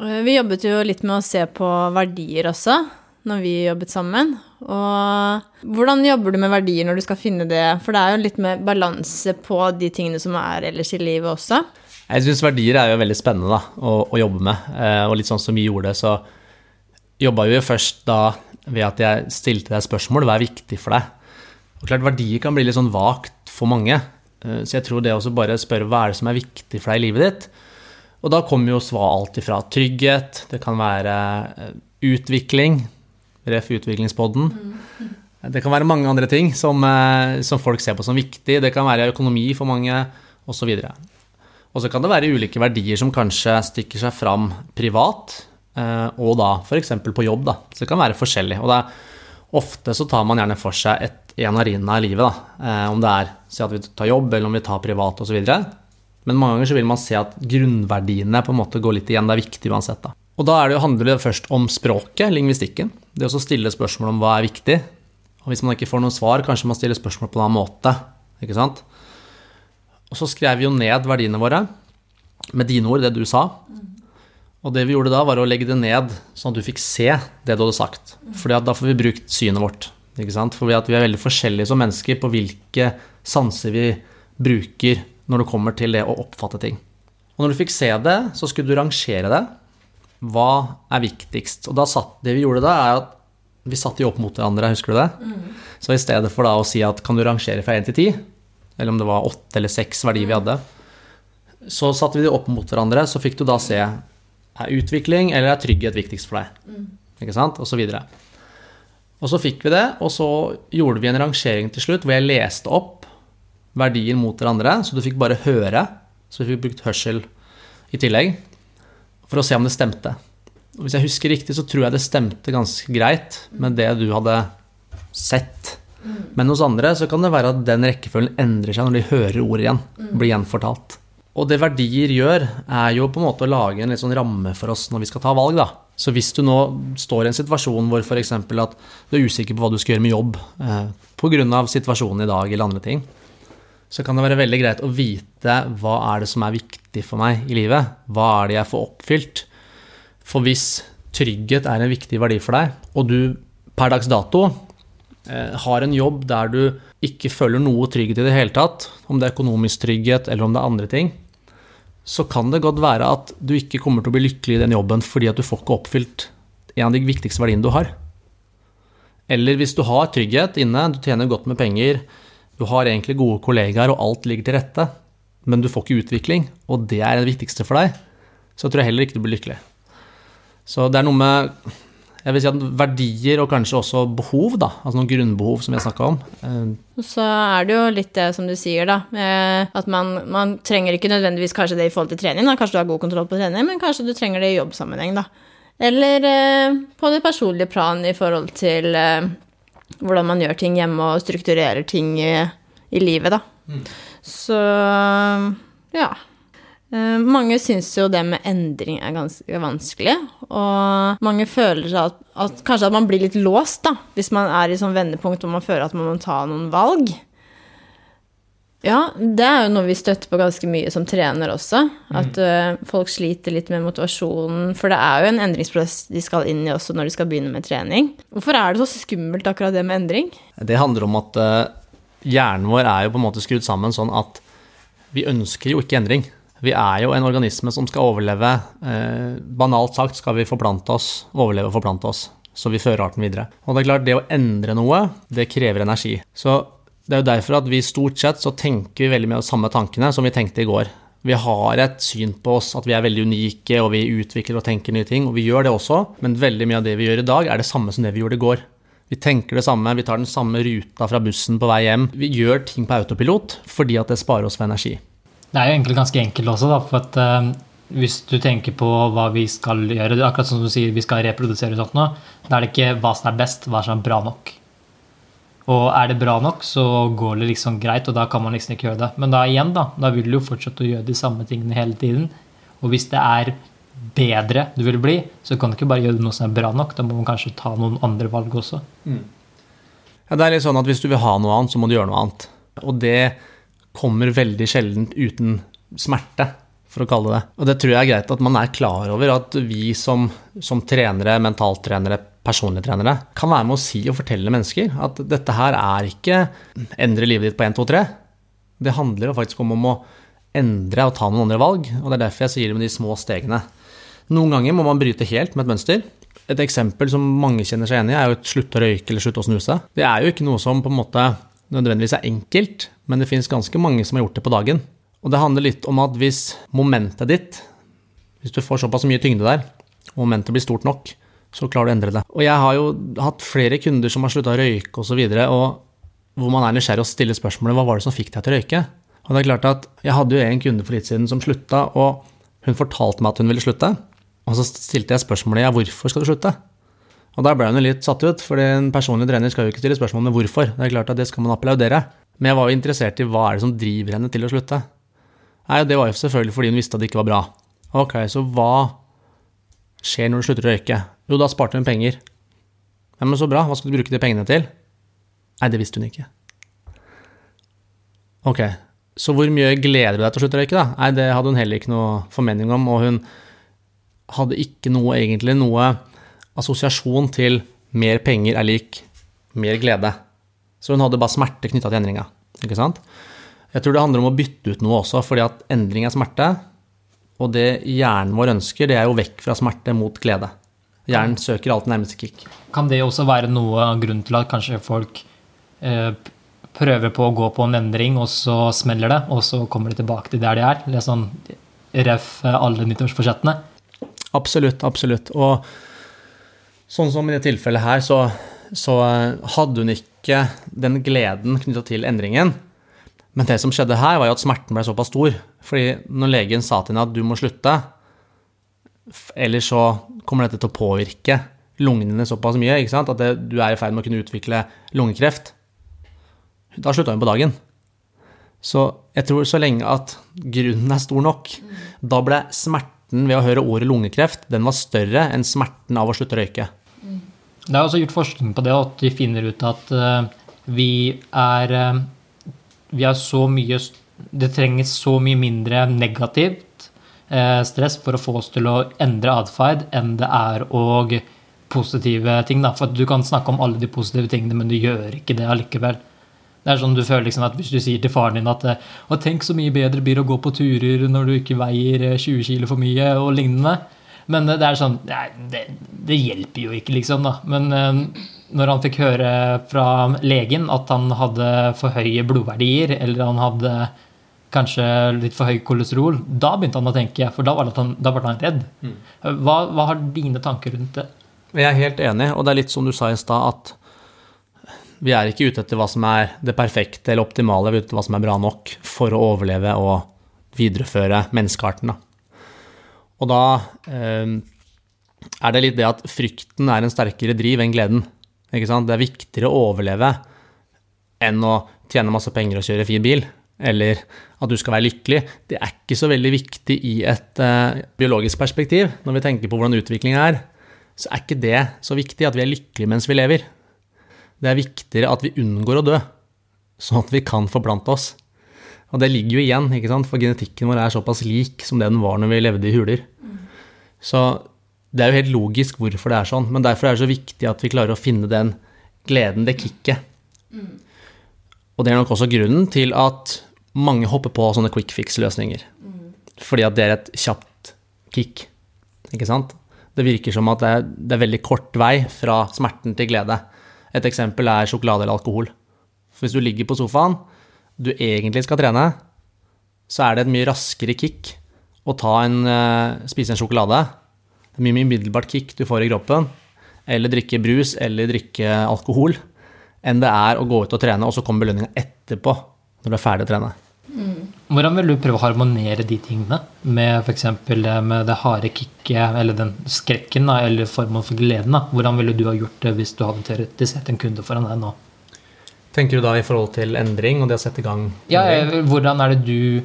Eh, Vi jobbet jo litt med å se på verdier også, når vi jobbet sammen. Og hvordan jobber du med verdier når du skal finne det? For det er jo litt med balanse på de tingene som er ellers i livet også. Jeg syns verdier er jo veldig spennende da, å, å jobbe med. Eh, og litt sånn som vi gjorde det, så jobba vi jo først da ved at jeg stilte deg spørsmål hva er viktig for deg. Og klart Verdier kan bli litt sånn vagt for mange, eh, så jeg tror det å bare spørre hva er det som er viktig for deg i livet ditt. Og da kommer jo svar alt ifra trygghet, det kan være eh, utvikling, ref. utviklingspodden. Det kan være mange andre ting som, eh, som folk ser på som viktig. Det kan være økonomi for mange, osv. Og så kan det være ulike verdier som kanskje stikker seg fram privat, eh, og da f.eks. på jobb. Da. Så det kan være forskjellig. Og er, ofte så tar man gjerne for seg et, en arena i livet, da. Om det er si at vi tar jobb, eller om vi tar privat osv. Men mange ganger så vil man se at grunnverdiene på en måte går litt igjen. Det er viktig uansett. Da. Og da det handler det først om språket, lingvistikken. Det å stille spørsmål om hva er viktig. Og hvis man ikke får noen svar, kanskje man stiller spørsmål på en annen måte. Ikke sant? Og så skrev vi jo ned verdiene våre med dine ord, det du sa. Og det vi gjorde da, var å legge det ned sånn at du fikk se det du hadde sagt. For da får vi brukt synet vårt. Ikke sant? For vi er veldig forskjellige som mennesker på hvilke sanser vi bruker når det kommer til det å oppfatte ting. Og når du fikk se det, så skulle du rangere det. Hva er viktigst? Og da satt, det vi gjorde da, er at vi satte de opp mot hverandre, husker du det? Så i stedet for da å si at kan du rangere fra 1 til 10, eller om det var 8 eller 6 verdier vi hadde, så satte vi de opp mot hverandre, så fikk du da se er utvikling eller er trygghet viktigst for deg. Ikke sant? Og så videre. Og så fikk vi det, og så gjorde vi en rangering til slutt hvor jeg leste opp verdier mot hverandre, så du fikk bare høre. Så vi fikk brukt hørsel i tillegg for å se om det stemte. Og hvis jeg husker riktig, så tror jeg det stemte ganske greit med det du hadde sett. Men hos andre så kan det være at den rekkefølgen endrer seg når de hører ordet igjen. Blir gjenfortalt. Og det verdier gjør, er jo på en måte å lage en litt sånn ramme for oss når vi skal ta valg, da. Så hvis du nå står i en situasjon hvor f.eks. at du er usikker på hva du skal gjøre med jobb eh, pga. situasjonen i dag eller andre ting, så kan det være veldig greit å vite hva er det som er viktig for meg i livet. Hva er det jeg får oppfylt? For hvis trygghet er en viktig verdi for deg, og du per dags dato eh, har en jobb der du ikke føler noe trygghet i det hele tatt, om det er økonomisk trygghet eller om det er andre ting, så kan det godt være at du ikke kommer til å bli lykkelig i den jobben fordi at du får ikke oppfylt en av de viktigste verdiene du har. Eller hvis du har trygghet inne, du tjener godt med penger, du har egentlig gode kollegaer og alt ligger til rette, men du får ikke utvikling, og det er det viktigste for deg, så tror jeg heller ikke du blir lykkelig. Så det er noe med jeg vil si at verdier og kanskje også behov, da, altså noen grunnbehov som vi har snakka om. eh, så er det jo litt det som du sier, da. eh, At man, man trenger ikke nødvendigvis kanskje det i forhold til trening. Da. Kanskje du har god kontroll på trening, men kanskje du trenger det i jobbsammenheng, da. Eller eh, på det personlige plan i forhold til hvordan man gjør ting hjemme og strukturerer ting i, i livet, da. Så ja. Eh, Mange syns jo det med endring er ganske vanskelig, og mange føler at, at kanskje at man blir litt låst, da, hvis man er i sånn vendepunkt hvor man føler at man må ta noen valg. Ja, det er jo noe vi støtter på ganske mye som trener også. At eh, folk sliter litt med motivasjonen. For det er jo en endringsprosess de skal inn i også når de skal begynne med trening. Hvorfor er det så skummelt akkurat det med endring? Det handler om at eh, hjernen vår er jo på en måte skrudd sammen sånn at vi ønsker jo ikke endring. Vi er jo en organisme som skal overleve. Eh, banalt sagt skal vi forplante oss, overleve og forplante oss. Så vi fører arten videre. Og det er klart, det å endre noe, det krever energi. Så det er jo derfor at vi stort sett så tenker vi veldig med de samme tankene som vi tenkte i går. Vi har et syn på oss at vi er veldig unike, og vi utvikler og tenker nye ting, og vi gjør det også, men veldig mye av det vi gjør i dag, er det samme som det vi gjorde i går. Vi tenker det samme, vi tar den samme ruta fra bussen på vei hjem. Vi gjør ting på autopilot fordi at det sparer oss for energi. Det er jo egentlig ganske enkelt også, da, for at uh, hvis du tenker på hva vi skal gjøre, akkurat som du sier vi skal reprodusere sånt nå, da er det ikke hva som er best, hva som er bra nok. Og er det bra nok, så går det liksom greit, og da kan man liksom ikke gjøre det. Men da igjen, da, da vil du jo fortsette å gjøre de samme tingene hele tiden. Og hvis det er bedre du vil bli, så kan du ikke bare gjøre noe som er bra nok. Da må man kanskje ta noen andre valg også. Ja, det er litt sånn at hvis du vil ha noe annet, så må du gjøre noe annet. Og det kommer veldig sjelden uten smerte, for å kalle det det. Og det tror jeg er greit at man er klar over at vi som, som trenere, mentaltrenere, personlige trenere, kan være med å si og fortelle mennesker at dette her er ikke endre livet ditt på 1, 2, 3. Det handler jo faktisk om, om å endre og ta noen andre valg, og det er derfor jeg sier det med de små stegene. Noen ganger må man bryte helt med et mønster. Et eksempel som mange kjenner seg enig i, er jo et slutte å røyke eller slutte å snuse. Det er jo ikke noe som på en måte nødvendigvis er enkelt, men det finnes ganske mange som har gjort det på dagen. Og det handler litt om at hvis momentet ditt, hvis du får såpass mye tyngde der, og momentet blir stort nok, så klarer du å endre det. Og jeg har jo hatt flere kunder som har slutta å røyke osv., og, så og hvor man er nysgjerrig og stiller spørsmålet hva var det som fikk deg til å røyke? Og det er klart at Jeg hadde jo en kunde for litt siden som slutta, og hun fortalte meg at hun ville slutte. Og så stilte jeg spørsmålet ja, hvorfor skal du slutte? Og da ble hun litt satt ut, for en personlig trener skal jo ikke stille spørsmål med hvorfor. Det er klart at det skal man applaudere. Men jeg var jo interessert i hva er det som driver henne til å slutte. Nei, Det var jo selvfølgelig fordi hun visste at det ikke var bra. Ok, så hva skjer når du slutter å røyke? Jo, da sparte hun penger. Ja, men så bra, hva skal du bruke de pengene til? Nei, det visste hun ikke. Ok, så hvor mye gleder du deg til å slutte å røyke, da? Nei, det hadde hun heller ikke noe formening om, og hun hadde ikke noe, egentlig, noe assosiasjon til mer penger er lik mer glede. Så hun hadde bare smerte knytta til endringa, ikke sant? Jeg tror det handler om å bytte ut noe også, fordi at endring er smerte, og det hjernen vår ønsker, det er jo vekk fra smerte mot glede. Hjernen søker alltid nærmeste kick. Kan det også være noe av grunnen til at kanskje folk eh, prøver på å gå på en endring, og så smeller det, og så kommer de tilbake til der de er? Litt sånn ref alle nyttårsforsettene? Absolutt, absolutt. Og sånn som i det tilfellet her, så, så hadde hun ikke den gleden knytta til endringen. Men det som skjedde her, var jo at smerten ble såpass stor. Fordi når legen sa til henne at du må slutte, ellers så kommer dette til å påvirke lungene dine såpass mye ikke sant? at det, du er i ferd med å kunne utvikle lungekreft. Da slutta hun på dagen. Så jeg tror så lenge at grunnen er stor nok, da ble smerten ved å høre ordet lungekreft den var større enn smerten av å slutte å røyke. Det er også gjort forskning på det, at de finner ut at uh, vi er uh, Vi er så mye Det trenger så mye mindre negativt eh, stress for å få oss til å endre atferd enn det er og positive ting. Da. For du kan snakke om alle de positive tingene, men du gjør ikke det allikevel. Det er sånn du føler liksom at Hvis du sier til faren din at og tenk så mye bedre blir å gå på turer når du ikke veier 20 kg for mye, og lignende. Men det er sånn det, det, hjelper jo ikke, liksom. da. Men når han fikk høre fra legen at han hadde for høye blodverdier, eller han hadde kanskje litt for høy kolesterol, da begynte han å tenke, for da, var han, da ble han redd. Hva, hva har dine tanker rundt det? Jeg er helt enig, og det er litt som du sa i stad, at vi er ikke ute etter hva som er det perfekte eller optimale, vi er ute etter hva som er bra nok for å overleve og videreføre menneskearten. Og da eh, er det litt det at frykten er en sterkere driv enn gleden. Det er viktigere å overleve enn å tjene masse penger og kjøre fin bil, eller at du skal være lykkelig. Det er ikke så veldig viktig i et eh, biologisk perspektiv. Når vi tenker på hvordan utviklinga er, så er ikke det så viktig at vi er lykkelige mens vi lever. Det er viktigere at vi unngår å dø, sånn at vi kan forplante oss. Og det ligger jo igjen, ikke sant? for genetikken vår er såpass lik som det den var når vi levde i huler. Så det er jo helt logisk hvorfor det er sånn, men derfor er det så viktig at vi klarer å finne den gleden, det kicket. Og det er nok også grunnen til at mange hopper på sånne quick fix-løsninger. Fordi at det er et kjapt kick, ikke sant? Det virker som at det er, det er veldig kort vei fra smerten til glede. Et eksempel er sjokolade eller alkohol. For hvis du ligger på sofaen, du egentlig skal trene, så er det et mye raskere kick å en, uh, spise en sjokolade. Det er mye umiddelbart kick du får i kroppen, eller drikke brus eller drikke alkohol, enn det er å gå ut og trene, og så kommer belønninga etterpå, når du er ferdig å trene. Hvordan vil du prøve å harmonere de tingene med f.eks. med det harde kicket, eller den skrekken, da, eller formen for gleden? da? Hvordan ville du ha gjort det hvis du hadde teoretisk sett en kunde foran deg nå? Tenker du da i forhold til endring og det å sette i gang? Ja, endring? eh, hvordan er det du,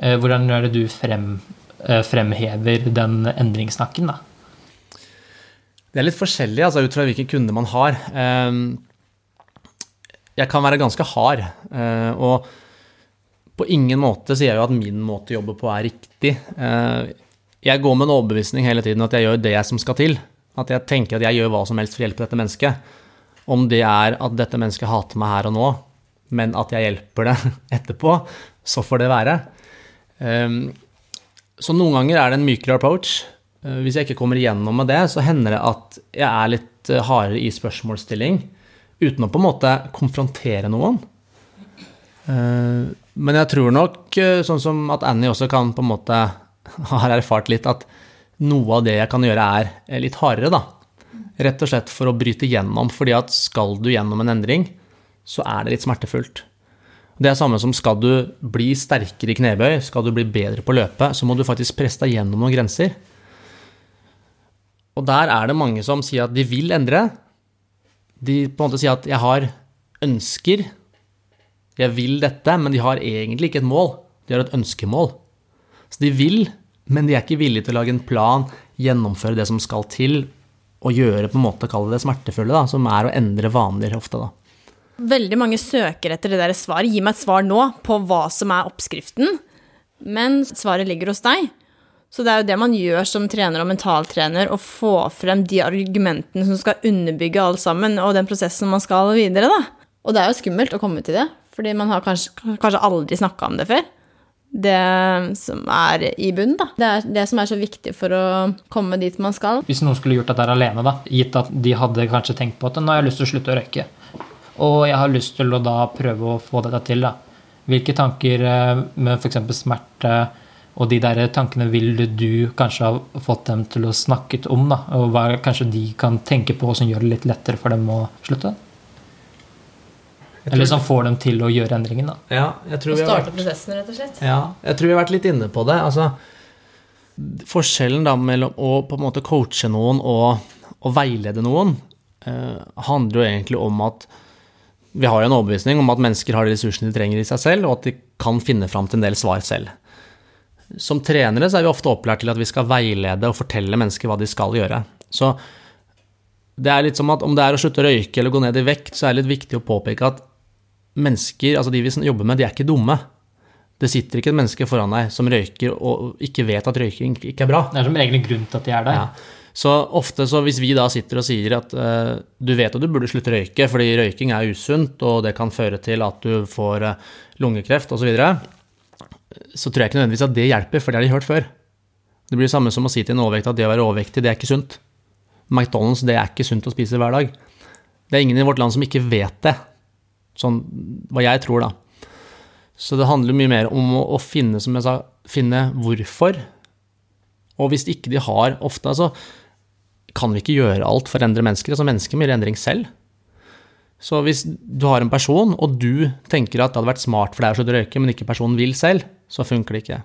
eh, hvordan er det du frem, eh, fremhever den endringssnakken, da? Det er litt forskjellig altså, ut fra hvilken kunde man har. Ehm, Jeg kan være ganske hard, og på ingen måte sier jeg jo at min måte å jobbe på er riktig. Eh, Jeg går med en overbevisning hele tiden at jeg gjør det som skal til. At jeg tenker at jeg gjør hva som helst for å hjelpe dette mennesket. Om det er at dette mennesket hater meg her og nå, men at jeg hjelper det etterpå, så får det være. Ehm, Så noen ganger er det en mykere approach. Eh, Hvis jeg ikke kommer igjennom med det, så hender det at jeg er litt eh, hardere i spørsmålsstilling, uten å på en måte konfrontere noen. Men jeg tror nok, eh, sånn som at Annie også kan på en måte har erfart litt, at noe av det jeg kan gjøre, er eh, litt hardere, da. Rett og slett for å bryte gjennom, fordi at skal du gjennom en endring, så er det litt smertefullt. Det er samme som skal du bli sterkere i knebøy, skal du bli bedre på å løpe, så må du faktisk presse deg gjennom noen grenser. Og der er det mange som sier at de vil endre. De på en måte sier at 'jeg har ønsker', 'jeg vil dette', men de har egentlig ikke et mål. De har et ønskemål. Så de vil, men de er ikke villige til å lage en plan, gjennomføre det som skal til, og gjøre på en måte, kalle det smertefulle, da, som er å endre vaner ofte, da. Veldig mange søker etter det der svaret. Gi meg et svar nå på hva som er oppskriften. Men svaret ligger hos deg. Så det er jo det man gjør som trener og mentaltrener, å få frem de argumentene som skal underbygge alt sammen, og den prosessen man skal videre, da. Og det er jo skummelt å komme til det, fordi man har kanskje, kanskje aldri snakka om det før. Det som er i bunnen, da. Det er det som er så viktig for å komme dit man skal. Hvis noen skulle gjort dette alene, da, gitt at de hadde kanskje tenkt på at nå har jeg lyst til å slutte å røyke, og jeg har lyst til å da prøve å få dette til, da. Hvilke tanker eh, med f.eks. smerte og de der tankene ville du kanskje ha fått dem til å snakke om, da? Og hva kanskje de kan tenke på som gjør det litt lettere for dem å slutte? Eller som får dem til å gjøre endringen, da. Ja, jeg tror har starte vært prosessen, rett og slett. Ja, jeg tror vi har vært litt inne på det. Altså, forskjellen da mellom å på en måte coache noen og å veilede noen, eh, handler jo egentlig om at vi har jo en overbevisning om at mennesker har de ressursene de trenger i seg selv, og at de kan finne fram til en del svar selv. Som trenere så er vi ofte opplært til at vi skal veilede og fortelle mennesker hva de skal gjøre. Så det er litt som at om det er å slutte å røyke eller gå ned i vekt, så er det litt viktig å påpeke at mennesker, altså de vi jobber med, de er ikke dumme. Det sitter ikke et menneske foran deg som røyker og ikke vet at røyking ikke er bra. Det er som regel en grunn til at de er der. Ja. Så ofte så hvis vi da sitter og sier at uh, du vet at du burde slutte røyke, fordi røyking er usunt, og det kan føre til at du får uh, lungekreft osv., så, videre, så tror jeg ikke nødvendigvis at det hjelper, for det har de hørt før. Det blir det samme som å si til en overvektig at det å være overvektig, det er ikke sunt. McDonald's, det er ikke sunt å spise hver dag. Det er ingen i vårt land som ikke vet det. Sånn hva jeg tror, da. Så det handler mye mer om å, å finne, som jeg sa, finne hvorfor. Og hvis ikke de har ofte, så kan vi ikke gjøre alt for å endre mennesker. Altså mennesker må gjøre endring selv. Så hvis du har en person, og du tenker at det hadde vært smart for deg å slutte å røyke, men ikke personen vil selv, så funker det ikke.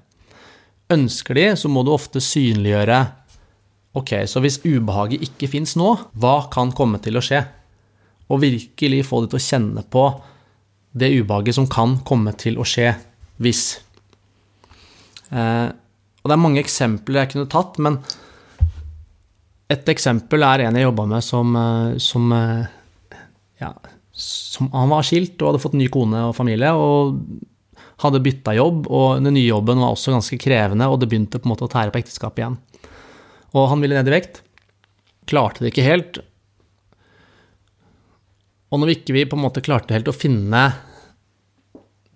Ønsker de, så må du ofte synliggjøre Ok, så hvis ubehaget ikke fins nå, hva kan komme til å skje? Og virkelig få de til å kjenne på det ubehaget som kan komme til å skje hvis. Eh, og det er mange eksempler jeg kunne tatt, men et eksempel er en jeg jobba med som, eh, som, eh, ja, som Han var skilt og hadde fått ny kone og familie og hadde bytta jobb, og den nye jobben var også ganske krevende, og det begynte på en måte å tære på ekteskapet igjen. Og han ville ned i vekt. Klarte det ikke helt. Og når vi ikke på en måte klarte helt å finne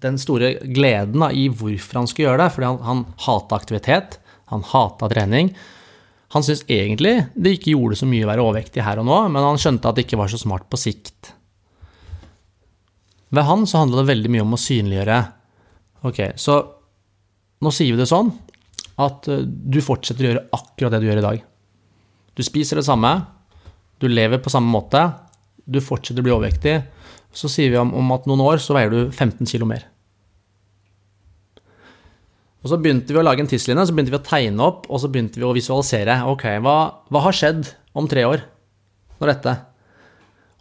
den store gleden i hvorfor han skulle gjøre det, fordi han, han hata aktivitet, han hata trening. Han syntes egentlig det ikke gjorde så mye å være overvektig her og nå, men han skjønte at det ikke var så smart på sikt. Ved han så handla det veldig mye om å synliggjøre Ok, så nå sier vi det sånn at eh, du fortsetter å gjøre akkurat det du gjør i dag. Du spiser det samme, Du lever på samme måte. Du fortsetter å bli overvektig. Så sier vi om, om at noen år så veier du 15 kilo mer. Og så begynte vi å lage en tidslinje, så begynte vi å tegne opp, og så begynte vi å visualisere. Ok, hva, hva har skjedd om tre år? Når dette?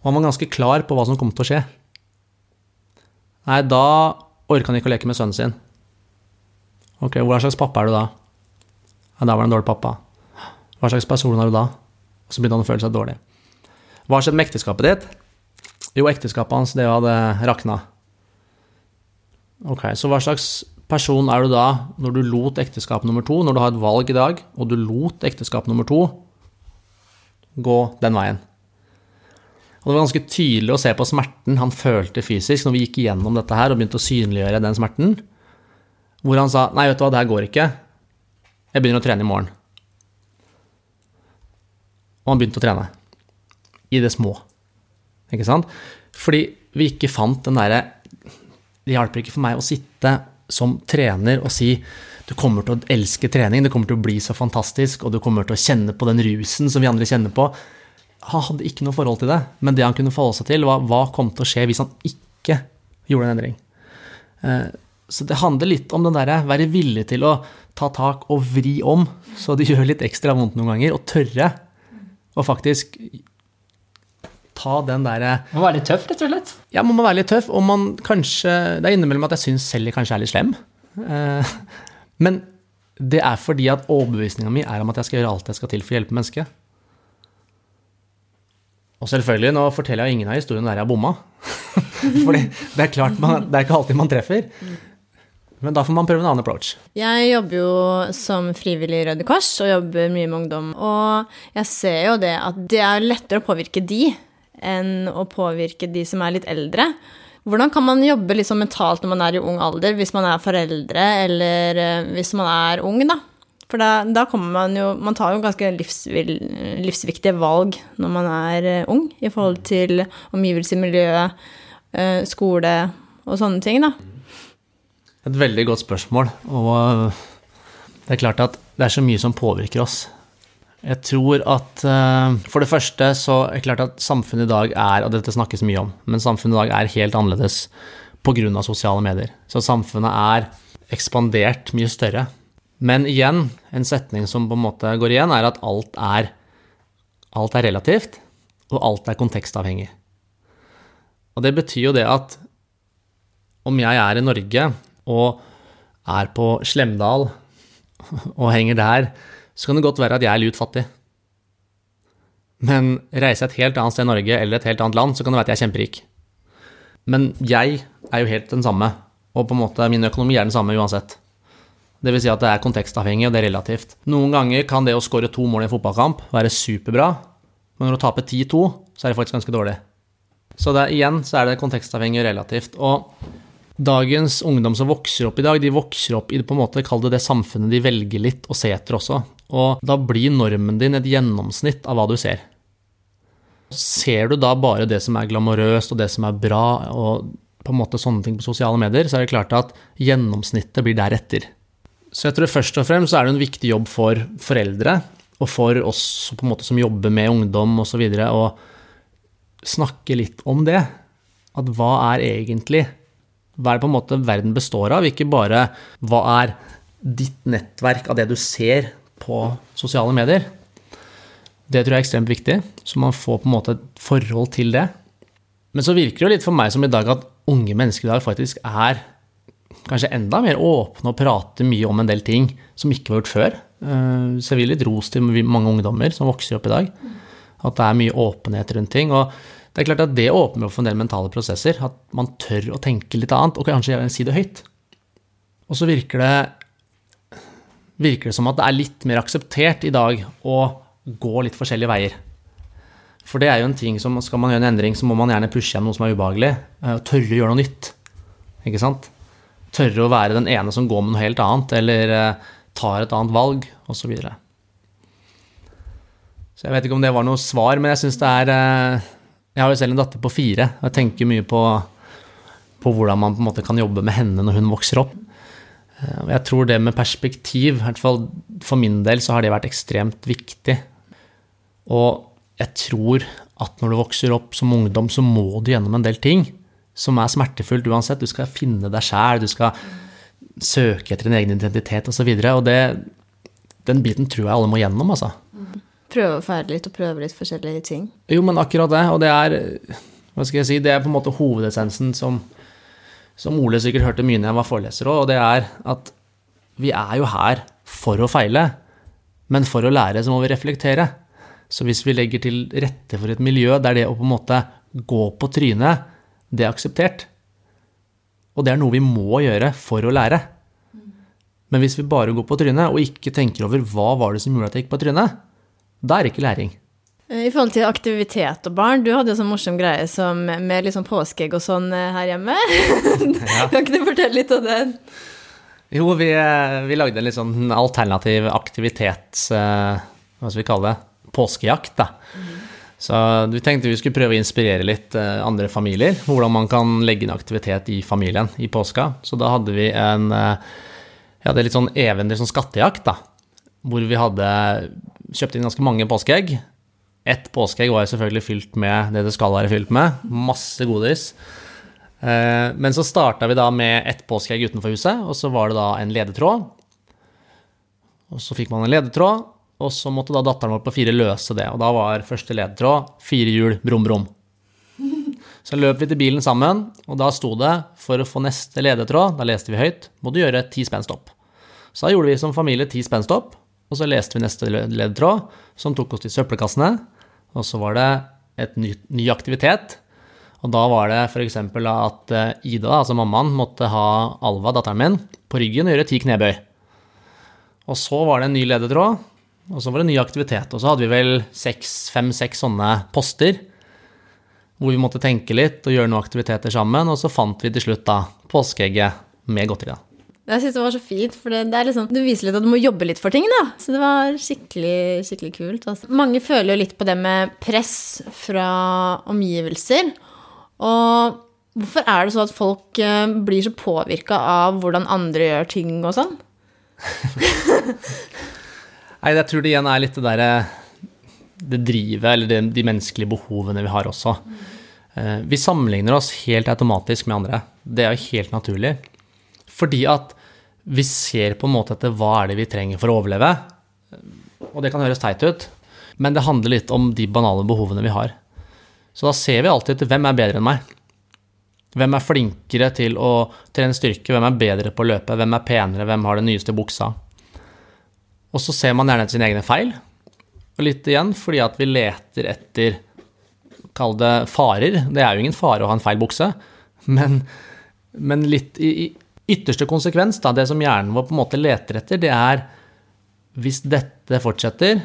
Og han var ganske klar på hva som kom til å skje. Nei, da orka han ikke å leke med sønnen sin. Ok, hva slags pappa er du da? Nei, da var han en dårlig pappa. Hva slags person er du da? Og så begynte han å føle seg dårlig. Hva skjedde med ekteskapet ditt? Jo, ekteskapet hans, det hadde rakna. Ok, så hva slags person er du da når du lot ekteskap nummer to, når du har et valg i dag, og du lot ekteskap nummer to gå den veien? Og det var ganske tydelig å se på smerten han følte fysisk når vi gikk igjennom dette her og begynte å synliggjøre den smerten, hvor han sa nei, vet du hva, det her går ikke, jeg begynner å trene i morgen. Og han begynte å trene. I det små. Ikke sant? Fordi vi ikke fant den derre Det hjelper ikke for meg å sitte som trener og si du kommer til å elske trening, det kommer til å bli så fantastisk, og du kommer til å kjenne på den rusen som vi andre kjenner på. Han hadde ikke noe forhold til det, men det han kunne forholde seg til, var hva kom til å skje hvis han ikke gjorde en endring. Eh, så det handler litt om den derre være villig til å ta tak og vri om, så det gjør litt ekstra vondt noen ganger, og tørre å faktisk ta den derre Må være litt tøff, rett og slett. Ja, man må være litt tøff, og man kanskje Det er innimellom at jeg syns selv jeg kanskje er litt slem. Eh, men det er fordi at overbevisninga mi er om at jeg skal gjøre alt jeg skal til for å hjelpe mennesket. Og selvfølgelig, nå forteller jeg ingen av historiene der jeg har bomma. Fordi det er klart, man, det er ikke alltid man treffer. Men da får man prøve en annen approach. Jeg jobber jo som frivillig i Røde Kors og jobber mye med ungdom. Og jeg ser jo det at det er lettere å påvirke de enn å påvirke de som er litt eldre. Hvordan kan man jobbe liksom mentalt når man er i ung alder, hvis man er foreldre, eller eh, hvis man er ung, da? For da, da kommer man jo Man tar jo ganske livsvil, livsviktige valg når man er uh, ung, i forhold til omgivelser, miljø, uh, skole og sånne ting, da. Et veldig godt spørsmål. Og det er klart at det er så mye som påvirker oss. Jeg tror at uh, For det første så er det klart at samfunnet i dag er, og dette snakkes mye om, men samfunnet i dag er helt annerledes pga. sosiale medier. Så samfunnet er ekspandert mye større. Men igjen, en setning som på en måte går igjen, er at alt er, alt er relativt, og alt er kontekstavhengig. Og det betyr jo det at om jeg er i Norge og er på Slemdal og henger der, så kan det godt være at jeg er lut fattig. Men reiser jeg et helt annet sted i Norge eller et helt annet land, så kan det være at jeg er kjemperik. Men jeg er jo helt den samme, og på en måte min økonomi er den samme uansett. Det vil si at det er kontekstavhengig, og det er relativt. Noen ganger kan det å skåre to mål i en fotballkamp være superbra, men når du taper 10-2, så er det faktisk ganske dårlig. Så det, igjen så er det kontekstavhengig og relativt. Og dagens ungdom som vokser opp i dag, de vokser opp i på en måte, det det samfunnet de velger litt å se etter også. Og da blir normen din et gjennomsnitt av hva du ser. Ser du da bare det som er glamorøst og det som er bra, og på en måte sånne ting på sosiale medier, så er det klart at gjennomsnittet blir deretter. Så jeg tror først og fremst er det en viktig jobb for foreldre, og for oss som jobber med ungdom osv., å snakke litt om det. At hva er egentlig Hva er det på en måte verden består av? Ikke bare hva er ditt nettverk av det du ser på sosiale medier. Det tror jeg er ekstremt viktig, så man får på en måte et forhold til det. Men så virker det jo litt for meg som i dag at unge mennesker i dag faktisk er kanskje enda mer åpne og prater mye om en del ting som ikke var gjort før. Eh, så jeg vil litt ros til mange ungdommer som vokser opp i dag. At det er mye åpenhet rundt ting. Og det er klart at det åpner opp for en del mentale prosesser. At man tør å tenke litt annet, og kanskje si det høyt. Og så virker det, virker det som at det er litt mer akseptert i dag å gå litt forskjellige veier. For det er jo en ting som skal man gjøre en endring, så må man gjerne pushe gjennom noe som er ubehagelig. Og tørre å gjøre noe nytt. Ikke sant? Tørre å være den ene som går med noe helt annet, eller tar et annet valg, osv. Så, videre. så jeg vet ikke om det var noe svar, men jeg syns det er Jeg har jo selv en datter på fire, og jeg tenker mye på, på hvordan man på en måte kan jobbe med henne når hun vokser opp. Og jeg tror det med perspektiv, i hvert fall for min del, så har det vært ekstremt viktig. Og jeg tror at når du vokser opp som ungdom, så må du gjennom en del ting som er smertefullt uansett. Du skal finne deg sjæl, du skal søke etter din egen identitet osv. Og, så videre, og det, den biten tror jeg alle må gjennom, altså. Prøve å feire litt og prøve litt forskjellige ting. Jo, men akkurat det, og det er hva skal jeg si, det er på en måte hovedessensen som, som Ole sikkert hørte mye når jeg var foreleser òg, og det er at vi er jo her for å feile, men for å lære så må vi reflektere. Så hvis vi legger til rette for et miljø der det å på en måte gå på trynet, det er akseptert, og det er noe vi må gjøre for å lære. Men hvis vi bare går på trynet og ikke tenker over hva var det som gjorde at jeg gikk på trynet, da er det ikke læring. Eh, I forhold til aktivitet og barn, du hadde en sånn morsom greie som, med liksom påskeegg og sånn eh, her hjemme. Ja. kan ikke du fortelle litt om det? Jo, vi, eh, vi lagde en litt sånn alternativ aktivitets... Hva skal vi kalle det? Påskejakt, da. Så vi tenkte vi skulle prøve å inspirere litt andre familier. Hvordan man kan legge inn aktivitet i familien i påska. Så da hadde vi en ja, det er litt sånn eventyr, sånn skattejakt, da. Hvor vi hadde kjøpt inn ganske mange påskeegg. Ett påskeegg var jo selvfølgelig fylt med det det skal være fylt med. Masse godis. Men så starta vi da med ett påskeegg utenfor huset, og så var det da en ledetråd. Og så fikk man en ledetråd, og så måtte da datteren vår på fire løse det. Og da var første ledetråd fire hjul, brum, brum. Så løp vi til bilen sammen, og da sto det for å få neste ledetråd, da leste vi høyt, må du gjøre ti spenn stopp. Så da gjorde vi som familie ti spenn stopp, og så leste vi neste ledetråd, som tok oss til søppelkassene. Og så var det et ny, ny aktivitet. Og da var det f.eks. at Ida, altså mammaen, måtte ha Alva, datteren min, på ryggen og gjøre ti knebøy. Og så var det en ny ledetråd, og så var det en ny aktivitet. Og så hadde vi vel fem-seks sånne poster hvor vi måtte tenke litt og gjøre noen aktiviteter sammen. Og så fant vi til slutt da påskeegget med godteri. da. Jeg syns det var så fint, for det, det, liksom, det, viser litt at du må jobbe litt for ting, da. Så det var skikkelig, skikkelig kult. Altså. Mange føler jo litt på det med press fra omgivelser. Og hvorfor er det så at folk uh, blir så påvirka av hvordan andre gjør ting og sånn? Nei, jeg tror det igjen er litt det derre det drivet, eller det, de menneskelige behovene vi har også. Uh, vi sammenligner oss helt automatisk med andre. Det er jo helt naturlig. Fordi at vi ser på en måte etter hva er det vi trenger for å overleve. Og det kan høres teit ut, men det handler litt om de banale behovene vi har. Så da ser vi alltid etter hvem er bedre enn meg. Hvem er flinkere til å trene styrke, hvem er bedre på å løpe, hvem er penere, hvem har den nyeste buksa. Og så ser man gjerne etter sine egne feil, og litt igjen fordi at vi leter etter Kall det farer. Det er jo ingen fare å ha en feil bukse, men, men litt i, i ytterste konsekvens, da, det som hjernen vår på en måte leter etter, det er hvis dette fortsetter,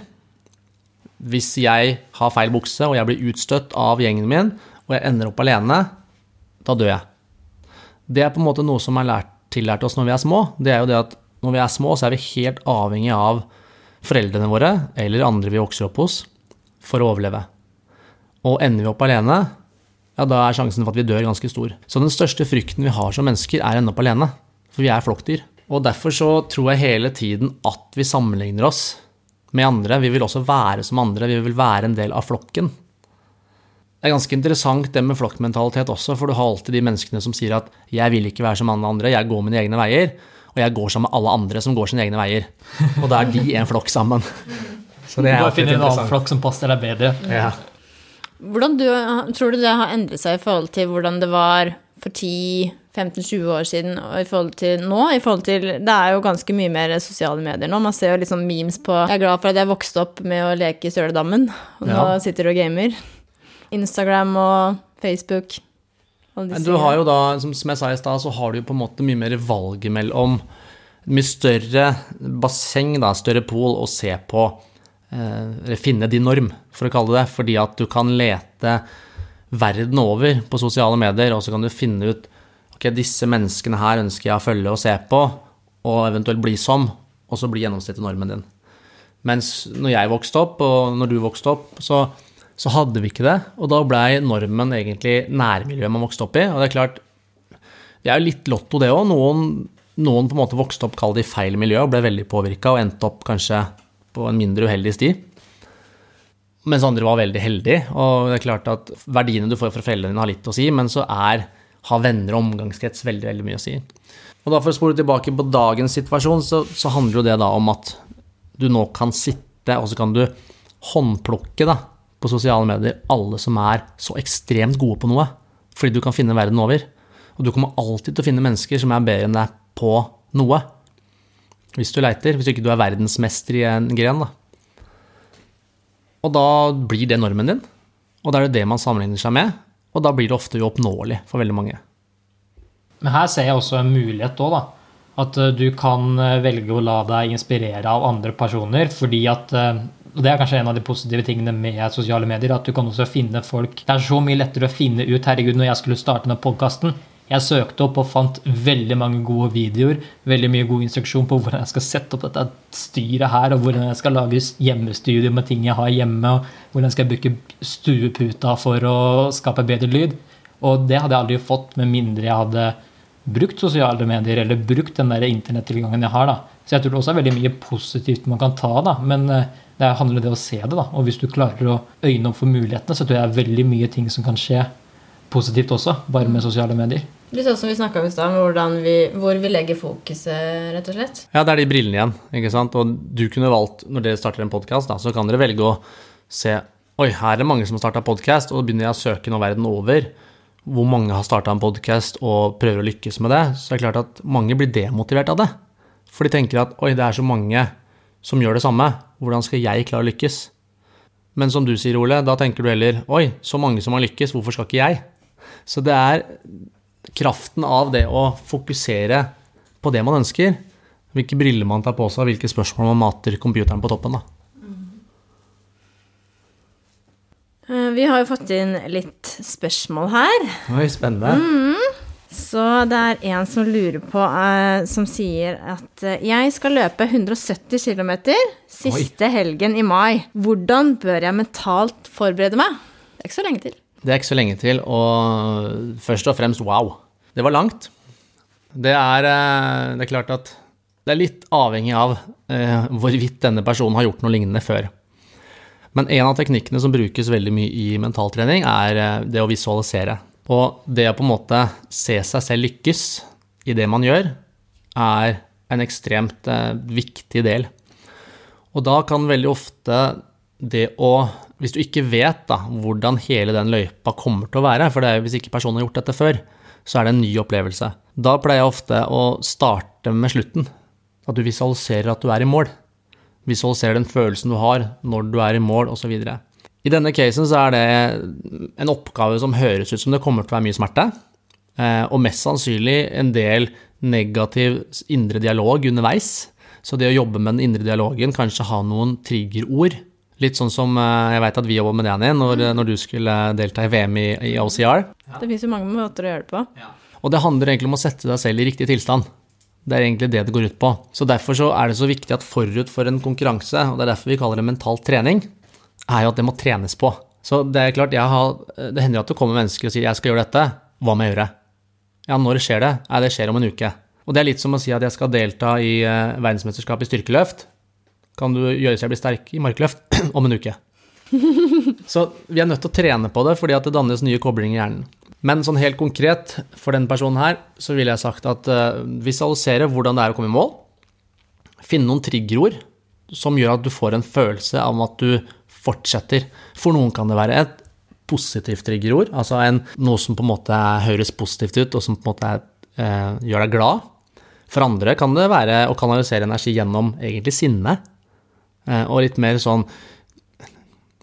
hvis jeg har feil bukse og jeg blir utstøtt av gjengen min, og jeg ender opp alene, da dør jeg. Det er på en måte noe som er lært, tillært oss når vi er små. Det er jo det at når vi er små, så er vi helt avhengig av foreldrene våre eller andre vi vokser opp hos, for å overleve. Og ender vi opp alene, ja, da er sjansen for at vi dør ganske stor. Så den største frykten vi har som mennesker, er å ende opp alene. For vi er flokkdyr. Og derfor så tror jeg hele tiden at vi sammenligner oss med andre. Vi vil også være som andre, vi vil være en del av flokken. Det er ganske interessant det med flokkmentalitet også, for du har alltid de menneskene som sier at 'jeg vil ikke være som alle andre, jeg går mine egne veier', og jeg går sammen med alle andre som går sine egne veier. Og da er de en flokk sammen. Så det er du bare finne en annen flokk som passer deg bedre. Ja. Hvordan du, tror du det har endret seg i forhold til hvordan det var for 10-15-20 år siden og i forhold til nå? I forhold til, det er jo ganske mye mer sosiale medier nå. Man ser jo sånn memes på Jeg er glad for at jeg vokste opp med å leke i Søledammen, og nå ja. sitter du og gamer. Instagram og Facebook. Men du har jo da, som jeg sa i stad, så har du jo på en måte mye mer valg mellom mye større basseng, da, større pool, å se på eller finne din norm, for å kalle det det. Fordi at du kan lete verden over på sosiale medier, og så kan du finne ut ok, disse menneskene her ønsker jeg å følge og se på, og eventuelt bli som, og så blir gjennomsnittet normen din. Mens når jeg vokste opp, og når du vokste opp, så, så hadde vi ikke det. Og da blei normen egentlig nærmiljøet man vokste opp i. Og det er klart, det er jo litt lotto, det òg. Noen, noen, på en måte vokste opp, kall det i feil miljø, og ble veldig påvirka og endte opp kanskje på en mindre uheldig sti. mens andre var veldig heldige. Og det er klart at verdiene du får fra foreldrene dine har litt å si, men så er, har venner og omgangskrets veldig, veldig mye å si. Og da For å spole tilbake på dagens situasjon, så, så handler jo det da om at du nå kan sitte, og så kan du håndplukke da, på sosiale medier alle som er så ekstremt gode på noe. Fordi du kan finne verden over. Og du kommer alltid til å finne mennesker som er bedre enn deg på noe. Hvis du leiter. Hvis ikke du er verdensmester i en gren, da. Og da blir det normen din. Og da er det det man sammenligner seg med. Og da blir det ofte uoppnåelig for veldig mange. Men her ser jeg også en mulighet òg, da. At eh, du kan eh, velge å la deg inspirere av andre personer. fordi at eh, og Det er kanskje en av de positive tingene med sosiale medier. At du kan også finne folk Det er så mye lettere å finne ut Herregud, når jeg skulle starte denne podkasten, jeg søkte opp og fant veldig mange gode videoer, veldig mye god instruksjon på hvordan jeg skal sette opp dette styret her, og hvordan jeg skal lage hjemmestudio med ting jeg har hjemme, og hvordan jeg skal bruke stueputa for å skape bedre lyd. Og det hadde jeg aldri fått med mindre jeg hadde brukt sosiale medier eller brukt den der internettilgangen jeg har. da. Så jeg tror det også er veldig mye positivt man kan ta, da. Men eh, det handler om det å se det. da. Og hvis du klarer å øyne opp for mulighetene, så tror jeg det er veldig mye ting som kan skje positivt også, bare med sosiale medier. Litt sånn som vi snakka om i stad, hvor vi legger fokuset, rett og slett. Ja, det er de brillene igjen. ikke sant? Og du kunne valgt, når dere starter en podkast, så kan dere velge å se Oi, her er det mange som har starta podkast, og da begynner jeg å søke nå verden over hvor mange har starta en podkast og prøver å lykkes med det, så er det klart at mange blir demotivert av det. For de tenker at oi, det er så mange som gjør det samme, hvordan skal jeg klare å lykkes? Men som du sier, Ole, da tenker du heller oi, så mange som har lykkes, hvorfor skal ikke jeg? Så det er kraften av det å fokusere på det man ønsker, hvilke briller man tar på seg, hvilke spørsmål man mater computeren på toppen. da. Eh, vi har jo fått inn litt spørsmål her. Oi, spennende. Mm. Så det er en som lurer på, uh, som sier at uh, jeg skal løpe 170 km siste Oi. helgen i mai. Hvordan bør jeg mentalt forberede meg? Det er ikke så lenge til. Det er ikke så lenge til, og først og fremst wow. Det var langt. Det er, eh, det er klart at det er litt avhengig av eh, hvorvidt denne personen har gjort noe lignende før. Men en av teknikkene som brukes veldig mye i mentaltrening, er eh, det å visualisere. Og det å på en måte se seg selv lykkes i det man gjør, er en ekstremt viktig del. Og da kan veldig ofte det å hvis du ikke vet da, hvordan hele den løypa kommer til å være, for det er hvis ikke personen har gjort dette før, så er det en ny opplevelse. Da pleier jeg ofte å starte med slutten. At du visualiserer at du er i mål. Visualiserer den følelsen du har når du er i mål, osv. I denne casen så er det en oppgave som høres ut som det kommer til å være mye smerte, eh, og mest sannsynlig en del negativ indre dialog underveis. Så det å jobbe med den indre dialogen, kanskje ha noen triggerord Litt sånn som eh, jeg veit at vi jobba med det, Annie, når, når, du skulle delta i VM i, i OCR. Det fins jo mange måter å gjøre det på. Ja. Og det handler egentlig om å sette deg selv i riktig tilstand. Det er egentlig det det går ut på. Så Derfor så er det så viktig at forut for en konkurranse, og det er derfor vi kaller det mental trening, er jo at det må trenes på. Så det er klart, har, det hender jo at det kommer mennesker og sier 'jeg skal gjøre dette', hva må jeg gjøre? Ja, når skjer det? Nei, det skjer om en uke. Og det er litt som å si at jeg skal delta i verdensmesterskapet i styrkeløft kan du gjøre seg bli sterk i markløft om en uke. Så vi er nødt til å trene på det, fordi at det dannes nye koblinger i hjernen. Men sånn helt konkret for den personen her, så ville jeg sagt at uh, visualisere hvordan det er å komme i mål. Finne noen triggerord som gjør at du får en følelse av at du fortsetter. For noen kan det være et positivt triggerord, altså en, noe som på en måte høres positivt ut, og som på en måte er, uh, gjør deg glad. For andre kan det være å kanalisere energi gjennom egentlig sinne. Eh, og litt mer sånn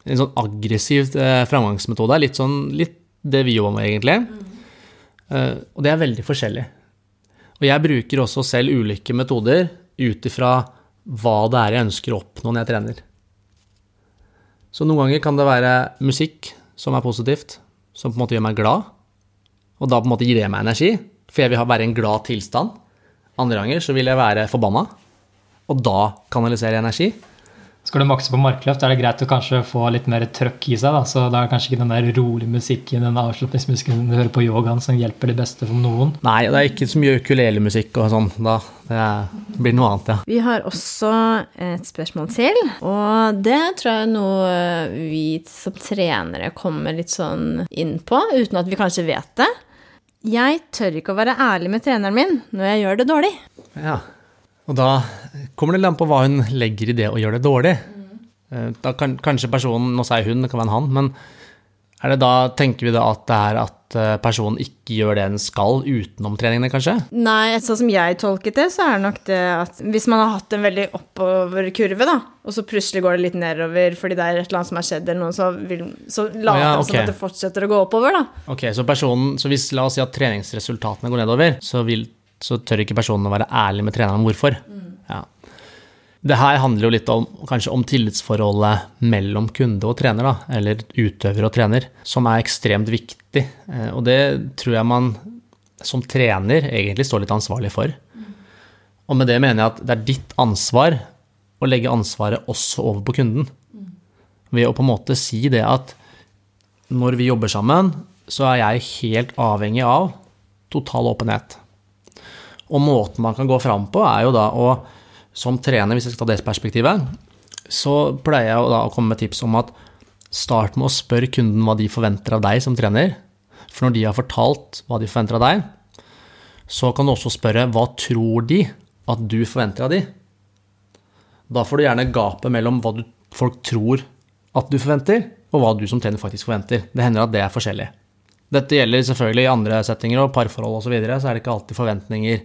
en sånn aggressiv eh, framgangsmetode. Litt sånn litt det vi jobber med, egentlig. Mm. Og det er veldig forskjellig. Og jeg bruker også selv ulike metoder ut ifra hva det er jeg ønsker å oppnå når jeg trener. Så noen ganger kan det være musikk som er positivt, som på en måte gjør meg glad. Og da på en måte gir det meg energi, for jeg vil være i en glad tilstand. Andre ganger så vil jeg være forbanna, og da kanalisere energi. Skal du makse på markløft, er det greit å kanskje få litt mer trøkk i seg. Da. Så da er det kanskje ikke den der rolige musikken, den avslapningsmusikken du hører på yogaen, som hjelper det beste for noen. Nei, det er ikke så mye ukulelemusikk og sånn da. Det blir noe annet, ja. Vi har også et spørsmål til, og det tror jeg er noe vi som trenere kommer litt sånn inn på, uten at vi kanskje vet det. Jeg tør ikke å være ærlig med treneren min når jeg gjør det dårlig. Ja. Og da kommer det litt an på hva hun legger i det å gjøre det dårlig. Eh, Da kan, kanskje personen, nå sier hun, det kan være en han, men er det da, tenker vi da at det er at eh, personen ikke gjør det den skal utenom treningene, kanskje? Nei, sånn som jeg tolket det, så er det nok det at hvis man har hatt en veldig oppoverkurve, da, og så plutselig går det litt nedover fordi det er et eller annet som har skjedd, eller noe, så, vil, så later ja, det som at det fortsetter å gå oppover, da. Ok, så personen, så hvis la oss si at treningsresultatene går nedover, så, vil, så tør ikke personen å være ærlig med treneren om hvorfor. Ja. Det her handler jo litt om, kanskje om tillitsforholdet mellom kunde og trener, da, eller utøver og trener, som er ekstremt viktig. Eh, Og det tror jeg man som trener egentlig står litt ansvarlig for. Og med det mener jeg at det er ditt ansvar å legge ansvaret også over på kunden. Ved å på en måte si det at når vi jobber sammen, så er jeg helt avhengig av total åpenhet. Og måten man kan gå fram på, er jo da å, som trener, hvis jeg skal ta det perspektivet, så pleier jeg å komme med tips om at start med å spørre kunden hva de forventer av deg som trener. For når de har fortalt hva de forventer av deg, så kan du også spørre hva tror de at du forventer av de? Da får du gjerne gapet mellom hva du, folk tror at du forventer, og hva du som trener faktisk forventer. Det hender at det er forskjellig. Dette gjelder selvfølgelig i andre settinger og parforhold osv., så, videre, så er det ikke alltid forventninger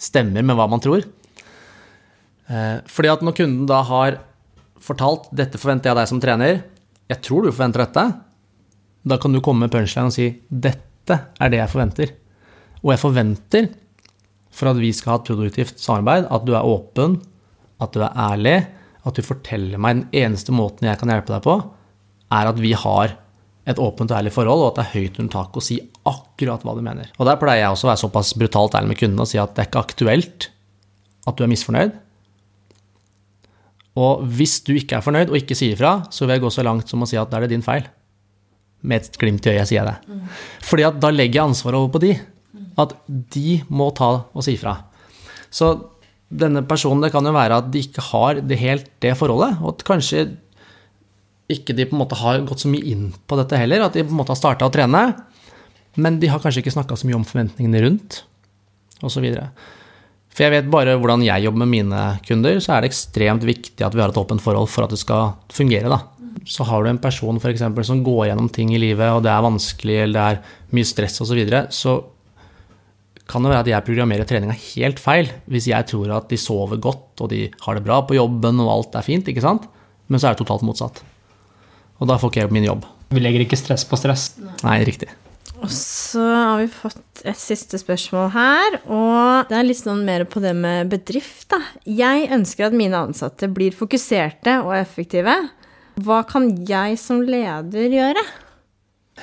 stemmer med hva man tror. Eh, Fordi at når kunden da har fortalt 'dette forventer jeg deg som trener', 'jeg tror du forventer dette', da kan du komme med punchline og si 'dette er det jeg forventer'. Og jeg forventer, for at vi skal ha et produktivt samarbeid, at du er åpen, at du er ærlig, at du forteller meg den eneste måten jeg kan hjelpe deg på, er at vi har et åpent og ærlig forhold, og at det er høyt under taket å si akkurat hva du mener. Og der pleier jeg også å være såpass brutalt ærlig med kunden og si at det er ikke aktuelt at du er misfornøyd. Og hvis du ikke er fornøyd og ikke sier ifra, så vil jeg gå så langt som å si at da er det din feil. Med et glimt i øyet sier jeg det. Fordi at da legger jeg ansvaret over på de. At de må ta og si ifra. Så denne personen, det kan jo være at de ikke har det helt det forholdet, og at kanskje ikke de på en måte har gått så mye inn på dette heller, at de på en måte har starta å trene, men de har kanskje ikke snakka så mye om forventningene rundt, osv. For jeg vet bare hvordan jeg jobber med mine kunder, så er det ekstremt viktig at vi har et åpent forhold for at det skal fungere, da. Så har du en person for eksempel, som går gjennom ting i livet, og det er vanskelig, eller det er mye stress osv., så, videre, så kan det være at jeg programmerer treninga helt feil hvis jeg tror at de sover godt og de har det bra på jobben og alt er fint, ikke sant? Men så er det totalt motsatt. Og da får ikke jeg min jobb. Vi legger ikke stress på stress. Nei, riktig. Og så har vi fått et siste spørsmål her, og det er litt sånn mer på det med bedrift, da. Jeg ønsker at mine ansatte blir fokuserte og effektive. Hva kan jeg som leder gjøre?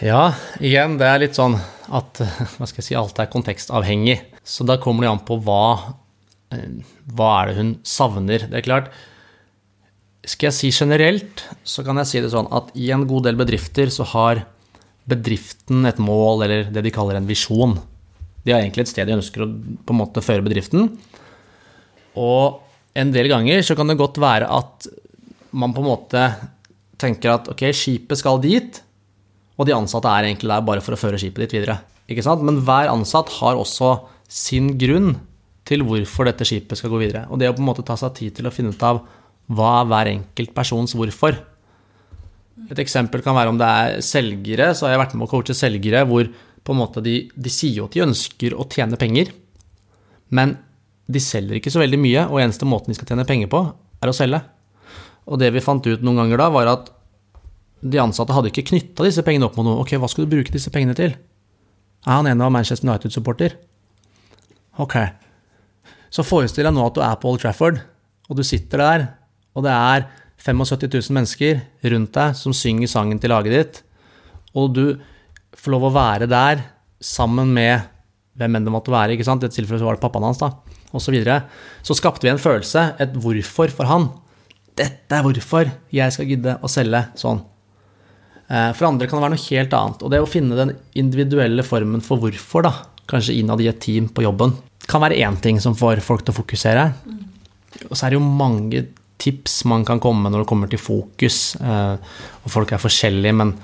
Ja, igjen, det er litt sånn at hva skal jeg si, alt er kontekstavhengig. Så da kommer det an på hva, eh, hva er det hun savner. Det er klart, skal jeg si generelt, så kan jeg si det sånn at i en god del bedrifter så har bedriften et mål, eller det de kaller en visjon. De har egentlig et sted de ønsker å på en måte føre bedriften. Og en del ganger så kan det godt være at man på en måte tenker at ok, skipet skal dit, og de ansatte er egentlig der bare for å føre skipet dit videre. Ikke sant? Men hver ansatt har også sin grunn til hvorfor dette skipet skal gå videre. Og det å på en måte ta seg tid til å finne ut av hva er hver enkelt persons hvorfor. Et eksempel kan være om det er selgere, så har jeg vært med å coache selgere hvor på en måte de, de sier jo at de ønsker å tjene penger, men de selger ikke så veldig mye, og eneste måten de skal tjene penger på, er å selge. Og det vi fant ut noen ganger da, var at de ansatte hadde ikke knytta disse pengene opp mot noe. Ok, hva skal du bruke disse pengene til? Er han en av Manchester United-supporter? Ok. Så forestill deg nå at du er på Old Trafford, og du sitter der, og det er 75 000 mennesker rundt deg som synger sangen til laget ditt, og du får lov å være der sammen med hvem enn det måtte være, ikke sant? i dette tilfellet var det pappaen hans, da, osv., så videre, så skapte vi en følelse, et hvorfor for han. dette er hvorfor jeg skal gidde å selge sånn. Eh, For andre kan det være noe helt annet. Og det å finne den individuelle formen for hvorfor, da, kanskje innad i et team på jobben, kan være én ting som får folk til å fokusere. Og så er det jo mange tips man kan komme med når det kommer til fokus. eh, Og folk er forskjellige, men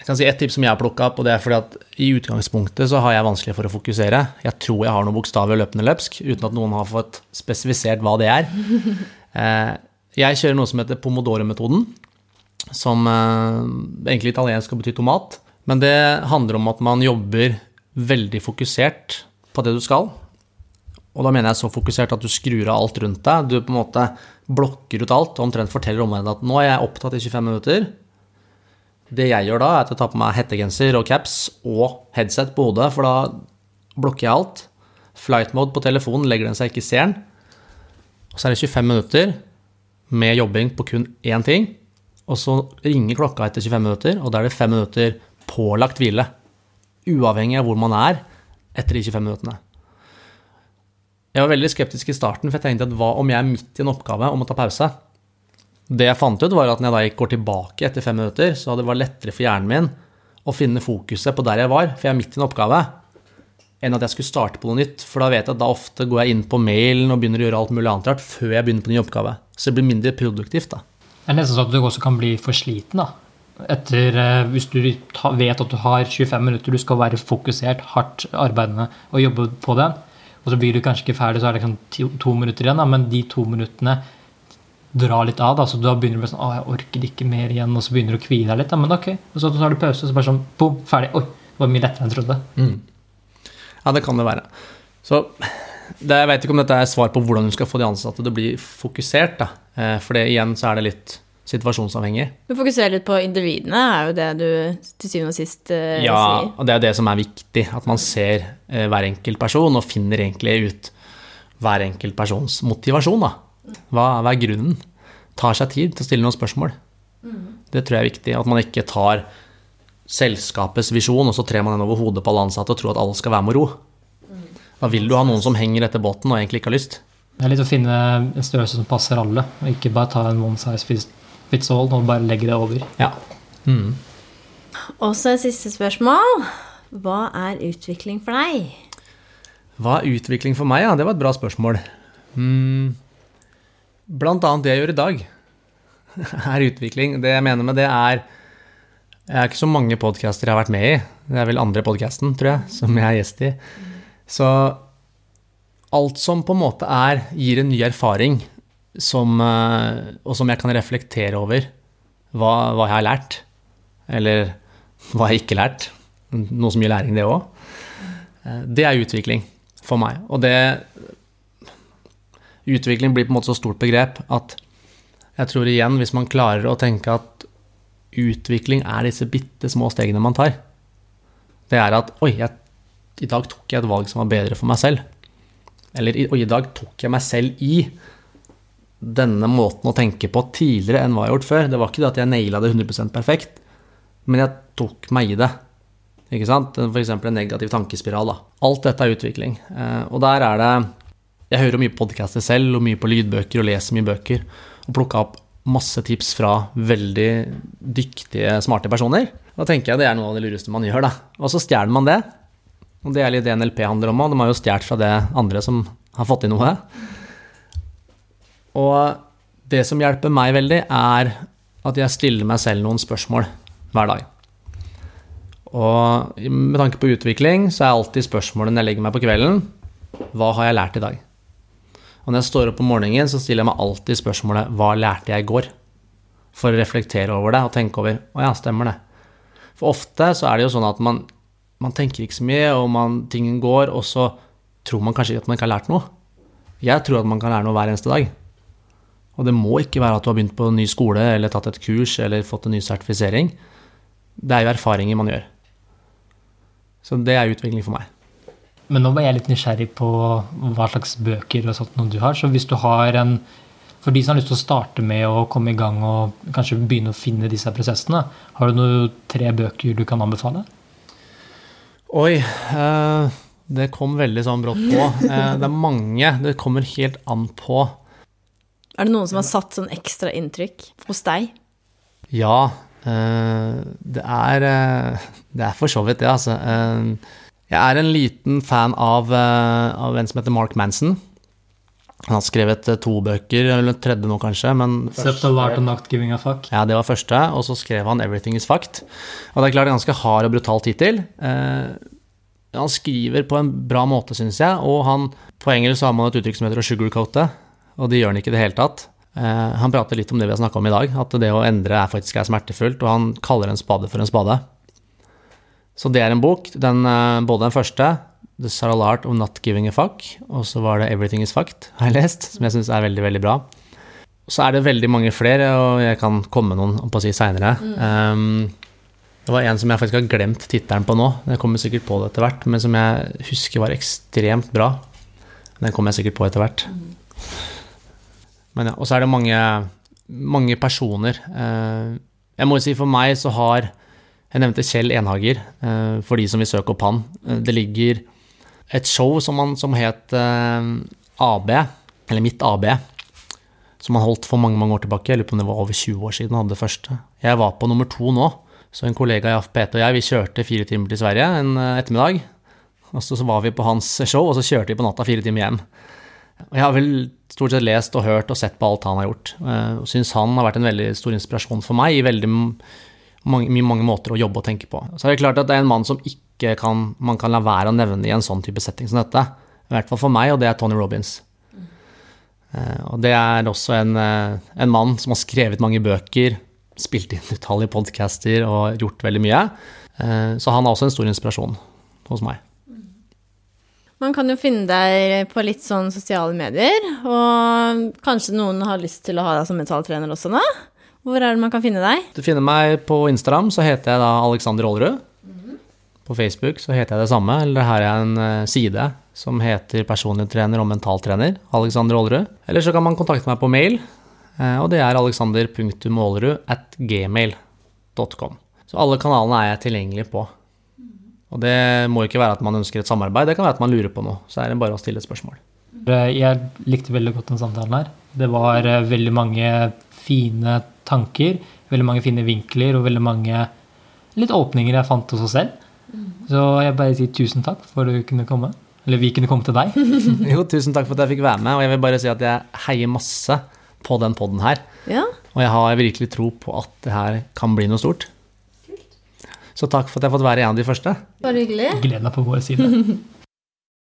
jeg kan si Et tips som jeg har plukka opp, og det er fordi at i utgangspunktet så har jeg vanskelig for å fokusere. Jeg tror jeg har noen bokstaver løpende løpsk, uten at noen har fått spesifisert hva det er. Eh, Jeg kjører noe som heter pomodoro-metoden, som eh, egentlig italiensk skal bety tomat. Men det handler om at man jobber veldig fokusert på det du skal. Og da mener jeg så fokusert at du skrur av alt rundt deg. Du på en måte blokker ut alt og omtrent forteller omverdenen at nå er jeg opptatt i 25 minutter. Det jeg gjør da, er at jeg tar på meg hettegenser og caps og headset på hodet, for da blokker jeg alt. Flight mode på telefonen legger den seg ikke i seeren. Og så er det 25 minutter med jobbing på kun én ting. Og så ringer klokka etter 25 minutter, og da er det fem minutter pålagt hvile. Uavhengig av hvor man er etter de 25 minuttene. Jeg var veldig skeptisk i starten, for jeg tenkte at hva om jeg er midt i en oppgave og må ta pause? Det jeg fant ut, var at når jeg da går tilbake etter fem minutter, så hadde det vært lettere for hjernen min å finne fokuset på der jeg var, for jeg er midt i en oppgave, enn at jeg skulle starte på noe nytt. For da vet jeg at da ofte går jeg inn på mailen og begynner å gjøre alt mulig annet rart før jeg begynner på ny oppgave. Så det blir mindre produktivt, da. Det er nesten sånn at du også kan bli for sliten. da. Etter, eh, hvis du vet at du har 25 minutter, du skal være fokusert, hardt arbeidende og jobbe på den, og så blir du kanskje ikke ferdig, så er det liksom to, minutter igjen, da, men de to minuttene drar litt av. da, så Da begynner du med sånn 'Å, jeg orker ikke mer igjen', og så begynner du å kvie deg litt. da, Men ok, og så tar du pause, og så bare sånn bom, ferdig. Oi, det var mye lettere enn jeg trodde. Ja, det kan det være. Så det, jeg vet ikke om dette er svar på hvordan du skal få de ansatte til å bli fokusert, da. Eh, For det, igjen så er det litt situasjonsavhengig. Du fokuserer litt på individene, er jo det du til syvende og sist eh, Ja, sier. og det er det som er viktig, at man ser eh, hver enkelt person og finner egentlig ut hver enkelt persons motivasjon, da. Hva, hva er grunnen? Tar seg tid til å stille noen spørsmål. Det tror jeg er viktig, at man ikke tar selskapets visjon, og så trer man den over hodet på alle ansatte og tror at alle skal være med ro. Da vil du ha noen som henger etter båten og egentlig ikke har lyst. Det er litt å finne en størrelse som passer alle, og ikke bare ta en one size fits- all og bare legge det over. Ja. Mm. Og så et siste spørsmål. Hva er utvikling for deg? Hva er utvikling for meg? Ja, det var et bra spørsmål. Mm. Blant annet det jeg gjør i dag, er utvikling. Det jeg mener med det er Jeg er ikke så mange podcaster jeg har vært med i. Det er vel andre podcasten, tror jeg, som jeg er gjest i. Så alt som på en måte er gir en ny erfaring, som, eh, og som jeg kan reflektere over hva, hva jeg har lært, eller hva jeg ikke har lært, noe som gir læring, det òg, det er utvikling for meg. Og det Utvikling blir på en måte så stort begrep at jeg tror igjen, hvis man klarer å tenke at utvikling er disse bitte små stegene man tar Det er at Oi, jeg, i dag tok jeg et valg som var bedre for meg selv. Eller Oi, i dag tok jeg meg selv i denne måten å tenke på tidligere enn hva jeg har gjort før. Det var ikke det at jeg naila det 100% perfekt, men jeg tok meg i det. Ikke sant? F.eks. en negativ tankespiral. Da. Alt dette er utvikling. Eh, Og der er det Jeg hører mye på podcaster selv, og mye på lydbøker, og leser mye bøker. Og plukka opp masse tips fra veldig dyktige, smarte personer. Da tenker jeg det er noe av det lureste man gjør, da. Og så stjeler man det. Og det er litt det NLP handler om òg. De har jo stjålet fra det andre som har fått til noe. Og det som hjelper meg veldig, er at jeg stiller meg selv noen spørsmål hver dag. Og med tanke på utvikling, så er alltid spørsmålet når jeg legger meg på kvelden Hva har jeg lært i dag? Og når jeg står opp om morgenen, så stiller jeg meg alltid spørsmålet Hva lærte jeg i går? For å reflektere over det og tenke over Å ja, stemmer det. For ofte så er det jo sånn at man, man tenker ikke så mye, og man, tingen går, og så tror man kanskje at man ikke har lært noe. Jeg tror at man kan lære noe hver eneste dag. Og det må ikke være at du har begynt på en ny skole eller tatt et kurs eller fått en ny sertifisering. Det er jo erfaringer man gjør. Så det er utvikling for meg. Men nå var jeg litt nysgjerrig på hva slags bøker og sånt du har. Så hvis du har en For de som har lyst til å starte med å komme i gang og kanskje begynne å finne disse prosessene, har du noen tre bøker du kan anbefale? Oi, eh, det kom veldig sånn brått på. Eh, det er mange. Det kommer helt an på Er det noen som har satt sånn ekstra inntrykk hos deg? Ja, eh, det er eh, Det er for så vidt det, altså. Eh, jeg er en liten fan av, av en som heter Mark Manson. Han har skrevet to bøker, eller tredje nå kanskje, men fuck. Ja, det var første, og så skrev han 'Everything Is Fucked'. Og det er klart en ganske hard og brutal tittel. Eh, han skriver på en bra måte, syns jeg, og han På engelsk har man et uttrykk som heter å sugarcoate, og det gjør han ikke i det hele tatt. Eh, han prater litt om det vi har snakka om i dag, at det å endre er faktisk er smertefullt, og han kaller en spade for en spade. Så det er en bok, den, eh, både den første, 'The Saral Art of Not Giving a Fuck', og så var det 'Everything Is Fucked', har jeg lest, som jeg syns er veldig, veldig bra. Så er det veldig mange flere, og jeg kan komme noen på å si seinere. Um, det var en som jeg faktisk har glemt tittelen på nå. Jeg kommer sikkert på det etter hvert, men som jeg husker var ekstremt bra. Den kommer jeg sikkert på etter hvert. Men ja, Og så er det mange, mange personer. Eh, Jeg må jo si for meg så har Jeg nevnte Kjell Enhager, eh, for de som vil søke opp han. Eh, Det ligger et show som, han, som het AB, eller Mitt AB, som han holdt for mange mange år tilbake. Jeg lurer på om det var over 20 år siden han hadde det første. Jeg var på nummer to nå, så en kollega i AFPT og jeg vi kjørte fire timer til Sverige en ettermiddag. Og så var vi på hans show, og så kjørte vi på natta fire timer hjem. Jeg har vel stort sett lest og hørt og sett på alt han har gjort. eh, Og syns han har vært en veldig stor inspirasjon for meg i veldig mange, mange måter å jobbe og tenke på. Så er det klart at det er en mann som ikke kan, man kan la være å nevne i en sånn type setting som dette. I hvert fall for meg, og det er Tony Robins. Eh, Og det er også en, eh, en mann som har skrevet mange bøker, spilt inn utallige podcaster og gjort veldig mye. Så han er også en stor inspirasjon hos meg. Man kan jo finne deg på litt sånn sosiale medier, og kanskje noen har lyst til å ha deg som mentaltrener også nå? Hvor er det man kan finne deg? Du finner meg på Instagram, så heter jeg da Alexander Aalerud. På Facebook så heter jeg det samme, eller her er en eh, side som heter personlig trener og mentaltrener, Alexander Aalerud. Eller så kan man kontakte meg på mail, eh, og det er alexander.aalerud at gmail.com. Så alle kanalene er jeg tilgjengelig på. Og det må ikke være at man ønsker et samarbeid, det kan være at man lurer på noe. Så er det bare å stille et spørsmål. Jeg likte veldig godt den samtalen her. Det var eh, veldig mange fine tanker, veldig mange fine vinkler og veldig mange litt åpninger jeg fant hos oss selv. Så jeg bare sier tusen takk for at du kunne komme. Eller vi kunne komme til deg. Jo, tusen takk for at jeg fikk være med, og jeg vil bare si at jeg heier masse på den podden her. Ja, Og jeg har virkelig tro på at det her kan bli noe stort. Så takk for at jeg har fått være en av de første. bare hyggelig. Gled deg på vår side.